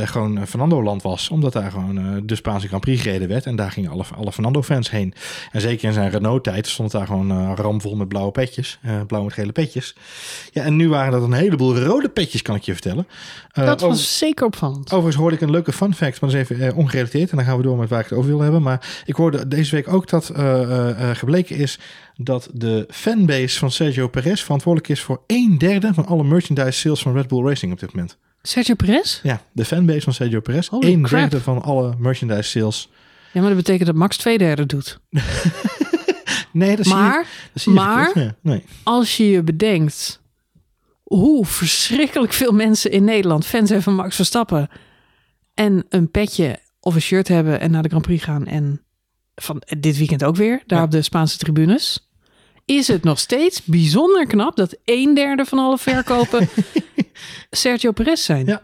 gewoon Fernando-land was, omdat daar gewoon de Spaanse Grand Prix gereden werd en daar gingen alle, alle Fernando-fans heen. En zeker in zijn Renault-tijd stond het daar gewoon ramvol met blauwe petjes, blauw met gele petjes. Ja, en nu waren dat een heleboel rode petjes, kan ik je vertellen. dat was over, zeker opvallend. Overigens hoorde ik een leuke fun fact, maar dat is even ongerelateerd en dan gaan we door met waar ik het over wil hebben. Maar ik hoorde deze week ook dat gebleken is dat de fanbase van Sergio Perez verantwoordelijk is voor een derde van alle merchandise sales van Red Bull Racing op dit moment. Sergio Perez? Ja, de fanbase van Sergio Perez. Holy een crap. derde van alle merchandise sales. Ja, maar dat betekent dat Max twee derde doet. (laughs) nee, dat maar, zie je, dat zie je maar ja, nee. als je je bedenkt hoe verschrikkelijk veel mensen in Nederland fans zijn van Max Verstappen en een petje of een shirt hebben en naar de Grand Prix gaan en van dit weekend ook weer, daar op de Spaanse tribunes. Is het nog steeds bijzonder knap dat een derde van alle verkopen (laughs) Sergio Perez zijn? Ja,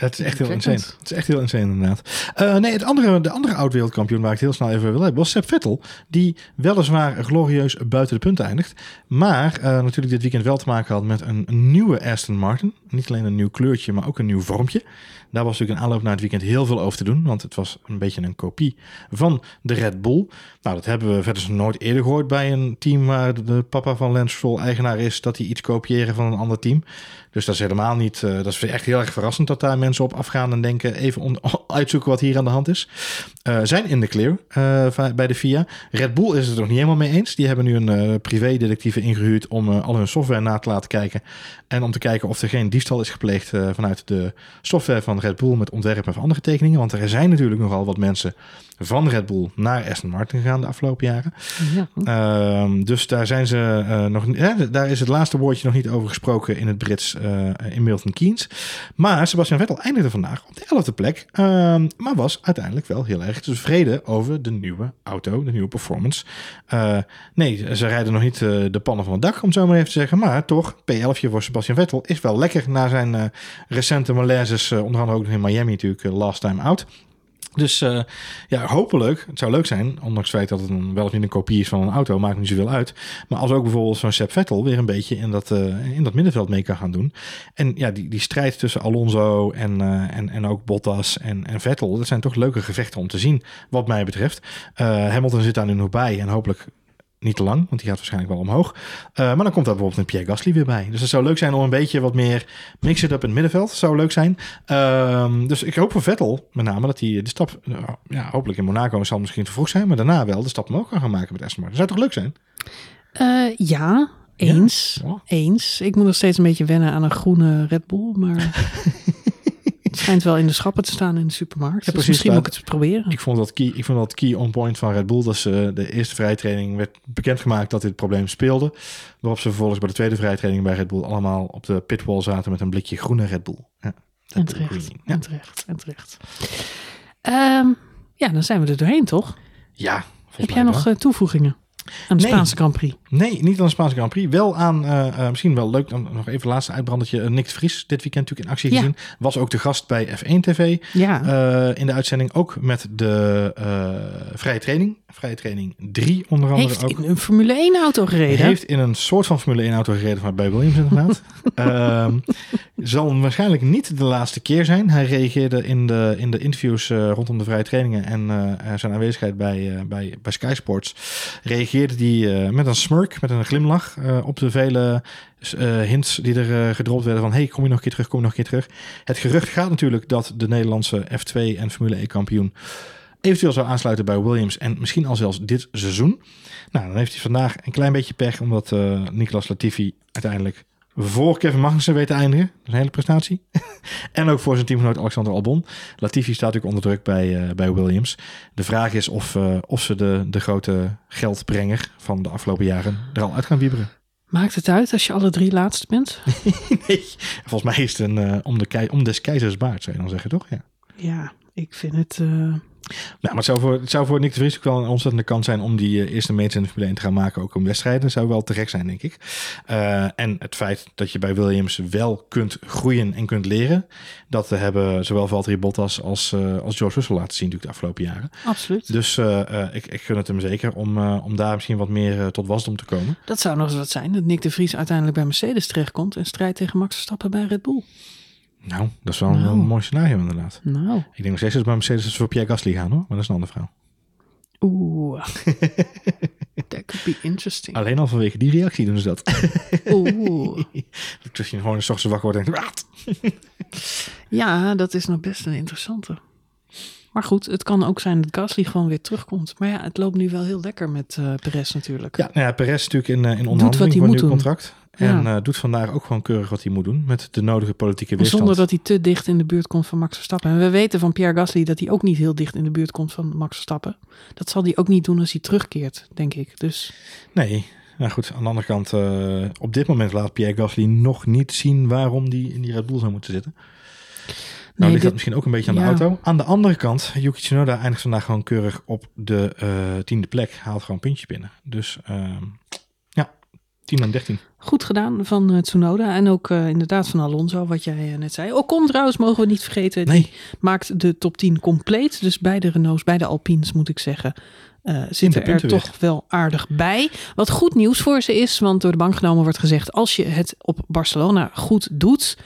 het is echt heel insane. Het is echt heel insane inderdaad. Uh, nee, het andere, de andere oud-wereldkampioen waar ik het heel snel even wil hebben was Sepp Vettel. Die weliswaar glorieus buiten de punten eindigt. Maar uh, natuurlijk dit weekend wel te maken had met een, een, nieuwe Aston Martin. Niet alleen een nieuw kleurtje, maar ook een nieuw vormpje. Daar was natuurlijk een aanloop naar het weekend heel veel over te doen. Want het was een beetje een kopie van de Red Bull. Nou, dat hebben we verder nooit eerder gehoord bij een team waar de papa van Lance Stroll eigenaar is. Dat hij iets kopiëren van een ander team. Dus dat is helemaal niet. Uh, dat is echt heel erg verrassend dat daar mensen op afgaan en denken: even (laughs) uitzoeken wat hier aan de hand is. Uh, zijn in de clear uh, bij de FIA. Red Bull is het er nog niet helemaal mee eens. Die hebben nu een privé-detectieve ingehuurd om al hun software na te laten kijken. En om te kijken of er geen diefstal is gepleegd vanuit de software van Red Bull met ontwerpen van andere tekeningen. Want er zijn natuurlijk nogal wat mensen van Red Bull naar Aston Martin gegaan de afgelopen jaren. Ja. Uh, dus daar zijn ze uh, nog. Daar is het laatste woordje nog niet over gesproken in het Brits uh, in Milton Keynes. Maar Sebastian Vettel eindigde vandaag op de 11e plek. Ehm, maar was uiteindelijk wel heel erg tevreden over de nieuwe auto, de nieuwe performance. Uh, nee, ze rijden nog niet de pannen van het dak, om zo maar even te zeggen. Maar toch, P11 voor Sebastian Vettel is wel lekker na zijn recente malaises. onder andere ook in Miami natuurlijk, last time out. Dus uh, ja, hopelijk, het zou leuk zijn, ondanks het feit dat het wel of niet een kopie is van een auto, maakt niet zoveel uit. Maar als ook bijvoorbeeld zo'n Sepp Vettel weer een beetje in dat, uh, in dat middenveld mee kan gaan doen. En ja, die, die strijd tussen Alonso en, uh, en, en ook Bottas en, en Vettel, dat zijn toch leuke gevechten om te zien, wat mij betreft. Hamilton zit daar nu nog bij en hopelijk niet te lang, want die gaat waarschijnlijk wel omhoog. Uh, maar dan komt daar bijvoorbeeld een Pierre Gasly weer bij. Dus het zou leuk zijn om een beetje wat meer mix-it up in het middenveld. Zou leuk zijn. Uh, dus ik hoop voor Vettel met name dat hij de stap... Uh, ja, hopelijk in Monaco zal misschien te vroeg zijn. Maar daarna wel de stap omhoog kan gaan maken met Aston Martin. Dat zou toch leuk zijn? Eh, ja, eens. Ja? Eens. Ik moet nog steeds een beetje wennen aan een groene Red Bull, maar... (laughs) Het schijnt wel in de schappen te staan in de supermarkt. Ja, dus misschien moet ik het proberen. Ik vond dat key, ik vond dat key on point van Red Bull. Dat ze de eerste vrijtraining werd bekendgemaakt dat dit probleem speelde. Waarop ze vervolgens bij de tweede vrijtraining bij Red Bull allemaal op de pitwall zaten met een blikje groene Red Bull. Ja, en terecht, ja. en terecht, en terecht. Um, ja, dan zijn we er doorheen, toch? Ja. Heb jij nog uh, toevoegingen? Aan de nee. Spaanse Grand Prix? Nee, niet aan de Spaanse Grand Prix. Wel aan, uh, uh, misschien wel leuk, nog even het laatste uitbrandertje. Uh, Nick Vries dit weekend natuurlijk in actie ja. gezien. Was ook de gast bij F1 TV. Ja. in de uitzending ook met de vrije training. Vrije training 3 onder andere Heeft ook. in een Formule 1 auto gereden? Heeft in een soort van Formule 1 auto gereden van bij Williams inderdaad. (laughs) Zal waarschijnlijk niet de laatste keer zijn. Hij reageerde in de, in de interviews rondom de vrije trainingen en zijn aanwezigheid bij, bij, bij Sky Sports. Reageerde hij met een smurk, met een glimlach uh, op de vele uh, hints die er uh, gedropt werden van hey, kom je nog een keer terug, kom je nog een keer terug. Het gerucht gaat natuurlijk dat de Nederlandse F2 en Formule E kampioen eventueel zou aansluiten bij Williams en misschien al zelfs dit seizoen. Nou, dan heeft hij vandaag een klein beetje pech omdat uh, Nicolas Latifi uiteindelijk voor Kevin Magnussen weet te eindigen. Dat is een hele prestatie. (laughs) en ook voor zijn teamgenoot Alexander Albon. Latifi staat natuurlijk onder druk bij, uh, bij Williams. De vraag is of, uh, of ze de, de grote geldbrenger van de afgelopen jaren er al uit gaan wieberen. Maakt het uit als je alle drie laatst bent? (laughs) nee, volgens mij is het een uh, om, de kei om des keizers baard, zou je dan zeggen, toch? Ja. Ja, ik vind het... Nou, maar het zou voor, het zou voor Nick de Vries ook wel een ontzettende kans zijn om die eh, eerste meters in de Formule 1 te gaan maken, ook om wedstrijden. zou wel te gek zijn, denk ik. Eh, en het feit dat je bij Williams wel kunt groeien en kunt leren, dat hebben zowel Valtteri Bottas als, eh, als George Russell laten zien natuurlijk de afgelopen jaren. absoluut. Dus ik, ik gun het hem zeker om, om daar misschien wat meer tot wasdom te komen. Dat zou nog eens wat zijn. Dat Nick de Vries uiteindelijk bij Mercedes terechtkomt... en strijdt tegen Max Verstappen bij Red Bull. Nou, dat is wel een- Nou. een mooi scenario inderdaad. Nou, Ik denk nog steeds dat bij Mercedes dat voor Pierre Gasly gaan hoor, maar dat is een andere verhaal. oeh. (laughs) That could be interesting. Alleen al vanwege die reactie doen ze dat. Oeh. (laughs) Dat je gewoon een ochtends wakker wordt en denkt? (laughs) Ja, dat is nog best een interessante. Maar goed, het kan ook zijn dat Gasly gewoon weer terugkomt. Maar ja, het loopt nu wel heel lekker met eh Perez natuurlijk. Ja, nou ja, Perez natuurlijk in, eh, in onderhandeling voor een nieuw doen. Ja. En eh, doet vandaag ook gewoon keurig wat hij moet doen. Met de nodige politieke En weerstand. Zonder dat hij te dicht in de buurt komt van Max Verstappen. En we weten van Pierre Gasly dat hij ook niet heel dicht in de buurt komt van Max Verstappen. Dat zal hij ook niet doen als hij terugkeert, denk ik. Dus Nee, nou goed. Aan de andere kant, eh, op dit moment laat Pierre Gasly nog niet zien waarom hij in die Red Bull zou moeten zitten. Nou nee, ligt dat dit- misschien ook een beetje aan de ja. auto. Aan de andere kant, Yuki Tsunoda eindigt vandaag gewoon keurig op de eh, tiende plek. Haalt gewoon puntjes binnen. Dus ehm, 10 en 13. goed gedaan van eh, Tsunoda. En ook eh, inderdaad van Alonso, wat jij eh, net zei. Ocon trouwens, mogen we niet vergeten. Nee, maakt de top 10 compleet. Dus beide Renaults, beide Alpines moet ik zeggen, zitten er weer. toch wel aardig bij. Wat goed nieuws voor ze is, want door de bank genomen wordt gezegd... als je het op Barcelona goed doet,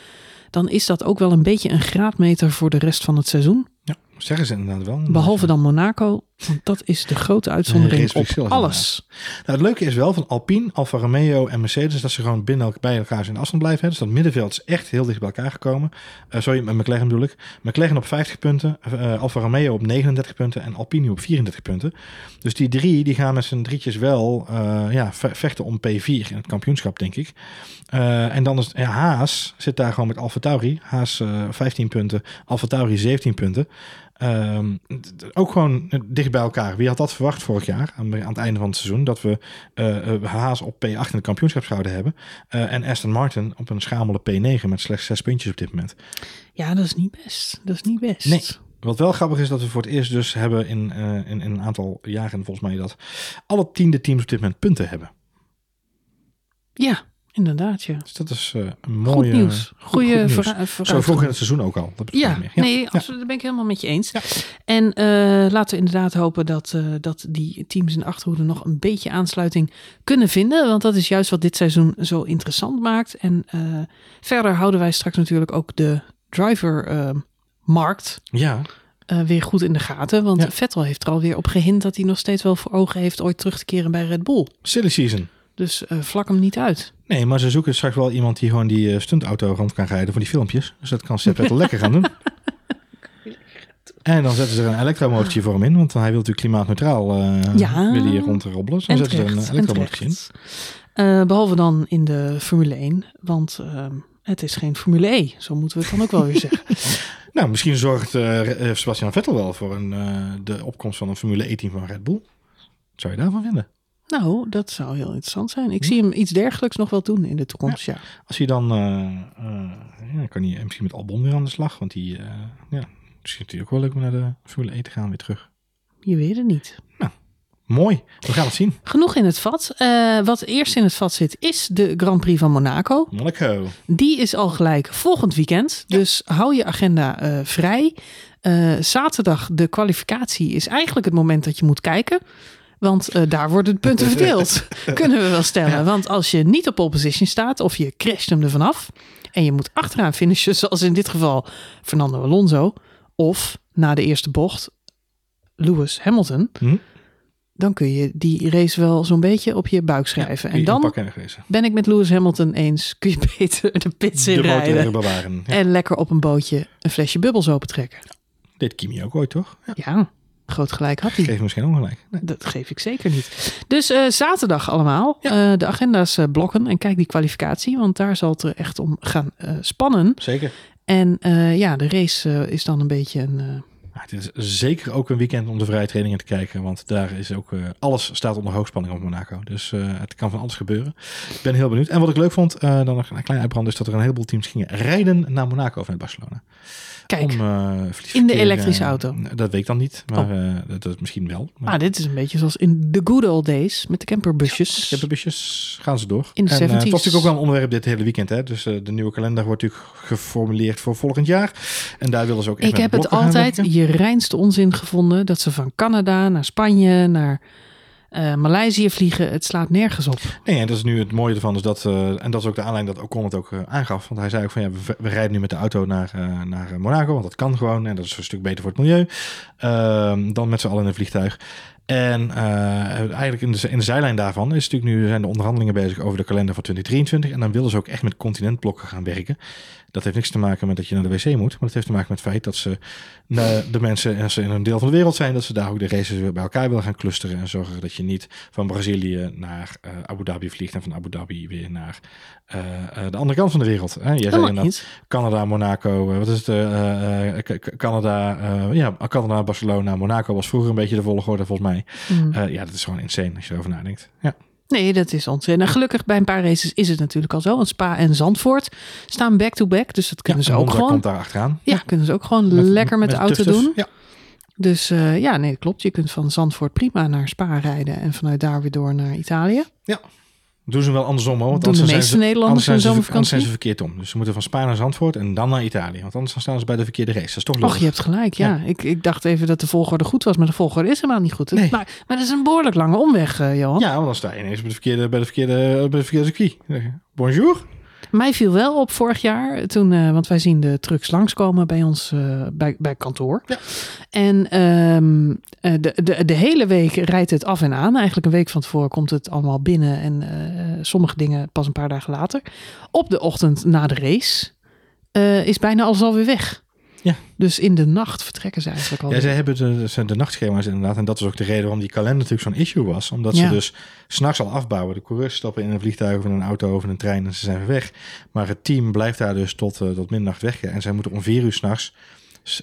dan is dat ook wel een beetje een graadmeter voor de rest van het seizoen. ja, zeggen ze inderdaad wel. Behalve dan Monaco, want dat is de grote uitzondering op alles. Nou, het leuke is wel van Alpine, Alfa Romeo en Mercedes dat ze gewoon binnen elk- bij elkaar in afstand blijven. Dus dat middenveld is echt heel dicht bij elkaar gekomen. Eh, sorry, met McLaren bedoel ik. McLaren op 50 punten, eh, Alfa Romeo op 39 punten en Alpine op 34 punten. Dus die drie die gaan met z'n drietjes wel eh, ja, ve- vechten om P4 in het kampioenschap, denk ik. En dan is ja, Haas zit daar gewoon met Alfa Tauri. Haas eh 15 punten, Alfa Tauri 17 punten. Ehm, ook gewoon dicht bij elkaar. Wie had dat verwacht vorig jaar, aan, aan het einde van het seizoen, dat we eh, eh, Haas op P8 in de kampioenschap zouden hebben. eh, en Aston Martin op een schamele P9 met slechts zes puntjes op dit moment. Ja, dat is niet best. Dat is niet best. Nee. Wat wel grappig is dat we voor het eerst dus hebben in, eh, in, in een aantal jaren volgens mij dat alle tiende teams op dit moment punten hebben. Ja, inderdaad, ja. Dus dat is eh, een Goed nieuws. goed- Goeie goed nieuws. Zo vroeg in het seizoen ook al. Dat Ja, meer. nee, Ja. absoluut, daar ben ik helemaal met je eens. En eh, laten we inderdaad hopen dat, eh, dat die teams in de achterhoede nog een beetje aansluiting kunnen vinden. Want dat is juist wat dit seizoen zo interessant maakt. En verder houden wij straks natuurlijk ook de driver-markt Ja, weer goed in de gaten. Want Ja. Vettel heeft er alweer op gehind dat hij nog steeds wel voor ogen heeft ooit terug te keren bij Red Bull. silly season. Dus vlak hem niet uit. Nee, maar ze zoeken straks wel iemand die gewoon die eh, stuntauto rond kan rijden voor die filmpjes. Dus dat kan Sepp Vettel lekker gaan doen. (laughs) En dan zetten ze er een elektromotortje voor hem in, want hij wil natuurlijk klimaatneutraal uh, Ja. wil hier rondrobbelen. Dus dan En zetten ze er een en elektromotortje in. Eh, behalve dan in de Formule 1. Want het is geen Formule E. Zo moeten we het dan ook wel weer zeggen. (laughs) Nou, misschien zorgt Sebastian Vettel wel voor een, de opkomst van een Formule E-team van Red Bull. Wat zou je daarvan vinden? Nou, dat zou heel interessant zijn. Ik zie hem iets dergelijks nog wel doen in de toekomst, ja. Als hij dan, eh, eh, ja, kan hij misschien met Albon weer aan de slag. Want die, eh, ja, misschien is het ook wel leuk om naar de Formule E te gaan weer terug. Je weet het niet. Mooi, we gaan het zien. Genoeg in het vat. Wat eerst in het vat zit, is de Grand Prix van Monaco. Monaco. Die is al gelijk volgend weekend. Dus hou je agenda vrij. Zaterdag, de kwalificatie, is eigenlijk het moment dat je moet kijken. Want eh, daar worden de punten verdeeld. (laughs) Kunnen we wel stellen. Want als je niet op pole position staat of je crasht hem er vanaf. En je moet achteraan finishen, zoals in dit geval Fernando Alonso. Of na de eerste bocht Lewis Hamilton. Hm? Dan kun je die race wel zo'n beetje op je buik schrijven. en dan en ben ik met Lewis Hamilton eens. Kun je beter de pits De bewaren. Ja. En lekker op een bootje een flesje bubbels opentrekken. Dit Kimi ook ooit, toch? Ja, groot gelijk had hij. geef misschien ongelijk. Nee. Dat geef ik zeker niet. Dus eh, zaterdag allemaal. Eh, de agenda's eh, blokken en kijk die kwalificatie. Want daar zal het er echt om gaan spannen. Zeker. En ja, de race is dan een beetje een, het is zeker ook een weekend om de vrije trainingen te kijken. Want daar is ook eh, alles staat onder hoogspanning op Monaco. Dus eh, het kan van alles gebeuren. Ik ben heel benieuwd. En wat ik leuk vond, eh, dan nog een klein uitbrand, is dat er een heleboel teams gingen rijden naar Monaco vanuit Barcelona. Kijk, Om, in de elektrische auto. dat weet ik dan niet, maar eh, dat, is misschien wel. Maar ah, dit is een beetje zoals in the good old days met de camperbusjes. Camperbusjes gaan ze door. In de en, eh, 70s. het was natuurlijk ook wel een onderwerp dit hele weekend. Hè? Dus de nieuwe kalender wordt natuurlijk geformuleerd voor volgend jaar. En daar willen ze ook echt Ik heb het altijd. Je reinste onzin gevonden dat ze van Canada naar Spanje naar eh Maleisië vliegen. Het slaat nergens op. Nee, en dat is nu het mooie ervan. Is dat, eh, en dat is ook de aanleiding dat Ocon het ook eh, aangaf. Want hij zei ook van ja, we, rijden nu met de auto naar, naar Monaco. Want dat kan gewoon. En dat is een stuk beter voor het milieu. Ehm, dan met z'n allen in een vliegtuig. En eigenlijk in de, in de zijlijn daarvan is natuurlijk nu zijn de onderhandelingen bezig over de kalender van 2023. En dan willen ze ook echt met continentblokken gaan werken. Dat heeft niks te maken met dat je naar de wc moet. Maar dat heeft te maken met het feit dat ze de mensen, als ze in een deel van de wereld zijn, dat ze daar ook de races weer bij elkaar willen gaan clusteren. En zorgen dat je niet van Brazilië naar eh, Abu Dhabi vliegt en van Abu Dhabi weer naar eh, eh, de andere kant van de wereld. Hè? Je zei inderdaad. Canada, Monaco, wat is het? K- Canada, ja, Canada, Barcelona, Monaco was vroeger een beetje de volgorde volgens mij. Mm. Ja, dat is gewoon insane als je erover nadenkt. Ja. Nee, dat is ontzettend. En gelukkig bij een paar races is het natuurlijk al zo. Want Spa en Zandvoort staan back-to-back. Dus dat kunnen Ja, ze ook gewoon. komt daar achteraan. Ja, kunnen ze ook gewoon lekker met, de auto doen. Ja. Dus eh, ja, nee, klopt. Je kunt van Zandvoort prima naar Spa rijden. En vanuit daar weer door naar Italië. Doen ze wel andersom hoor. Want Doen de anders meeste zijn ze, Nederlanders zijn ze, anders zijn ze verkeerd om. Dus ze moeten van Spa naar Zandvoort en dan naar Italië. Want anders dan staan ze bij de verkeerde race. Dat is toch Och, logisch. je hebt gelijk. Ja, Ik, ik dacht even dat de volgorde goed was. Maar de volgorde is helemaal niet goed. Nee. Maar, maar dat is een behoorlijk lange omweg, eh, Johan. Ja, want dan sta je ineens bij de verkeerde, bij de verkeerde, bij de verkeerde circuit. Bonjour. Mij viel wel op vorig jaar, toen, eh, want wij zien de trucks langskomen bij ons eh, bij, bij kantoor. Ja. En ehm, eh, de, de, de hele week rijdt het af en aan. Eigenlijk een week van tevoren komt het allemaal binnen en sommige dingen pas een paar dagen later. Op de ochtend na de race is bijna alles alweer weg. Ja. Dus in de nacht vertrekken ze eigenlijk al. Ja, zij hebben de, nachtschema's inderdaad. En dat is ook de reden waarom die kalender natuurlijk zo'n issue was. Omdat Ja. ze dus s'nachts al afbouwen. De coureurs stappen in een vliegtuig of in een auto of in een trein en ze zijn weer weg. Maar het team blijft daar dus tot, eh, tot middernacht weg. En zij moeten om vier uur s'nachts,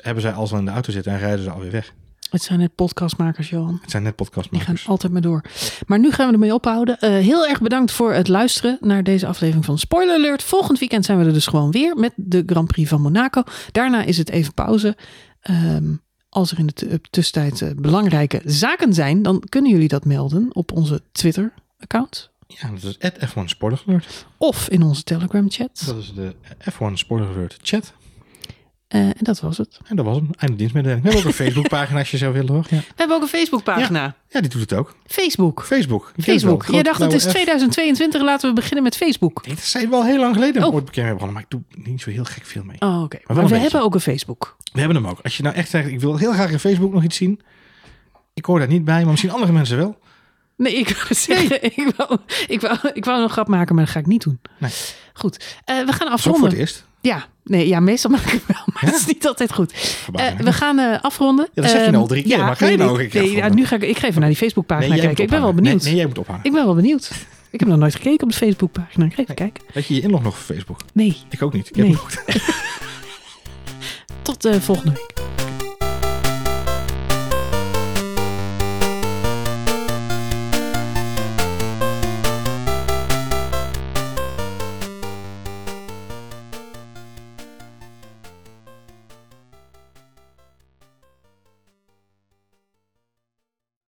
hebben zij al in de auto zitten en rijden ze alweer weg. Het zijn net podcastmakers, Johan. Het zijn net Die podcastmakers. gaan altijd maar door. Maar nu gaan we ermee ophouden. Eh, heel erg bedankt voor het luisteren naar deze aflevering van Spoiler Alert. Volgend weekend zijn we er dus gewoon weer met de Grand Prix van Monaco. Daarna is het even pauze. Ehm, als er in de eh, tussentijd eh, belangrijke zaken zijn, dan kunnen jullie dat melden op onze Twitter-account. Ja, dat is at F1 Spoiler Alert. Of in onze Telegram-chat. Dat is de F1 Spoiler Alert chat. Eh, en dat was het. En dat was hem. Einde dienstmededeling. We hebben ook een (laughs) Facebookpagina als je zo wil hoor. Ja. We hebben ook een Facebookpagina. ja, die doet het ook. Facebook. Facebook. Je Facebook. Jij dacht het is Grote blauwe F. 2022, laten we beginnen met Facebook. Nee, Dat zijn wel heel lang geleden Oh. ooit bekend mee begonnen. Maar ik doe niet zo heel gek veel mee. Oh, oké. Maar we beetje. hebben ook een Facebook. We hebben hem ook. Als je nou echt zegt, ik wil heel graag in Facebook nog iets zien. Ik hoor daar niet bij, maar misschien andere mensen wel. Nee, ik wou zeggen, ik, wou, ik, wou, ik wou een grap maken, maar dat ga ik niet doen. Nee. Goed, eh, we gaan ook voor afronden. het eerst. Ja, nee, ja, meestal maak ik het wel, maar Ja? het is niet altijd goed. Eh, we gaan eh, afronden. Ja, dat zeg je Ehm, nou al drie keer, maar ga je nee, nou ook een keer nee, ja, nu ga ik, ik ga even naar die Facebookpagina Nee, kijken. Ik ben wel benieuwd. Nee, nee, jij moet ophangen. Ik ben wel benieuwd. Ik heb nog nooit gekeken op de Facebookpagina. Ik ga even kijken. Weet je je inlog nog voor Facebook? Nee, Ik ook niet. Ik heb Nee. hem (laughs) (laughs) tot eh, volgende week.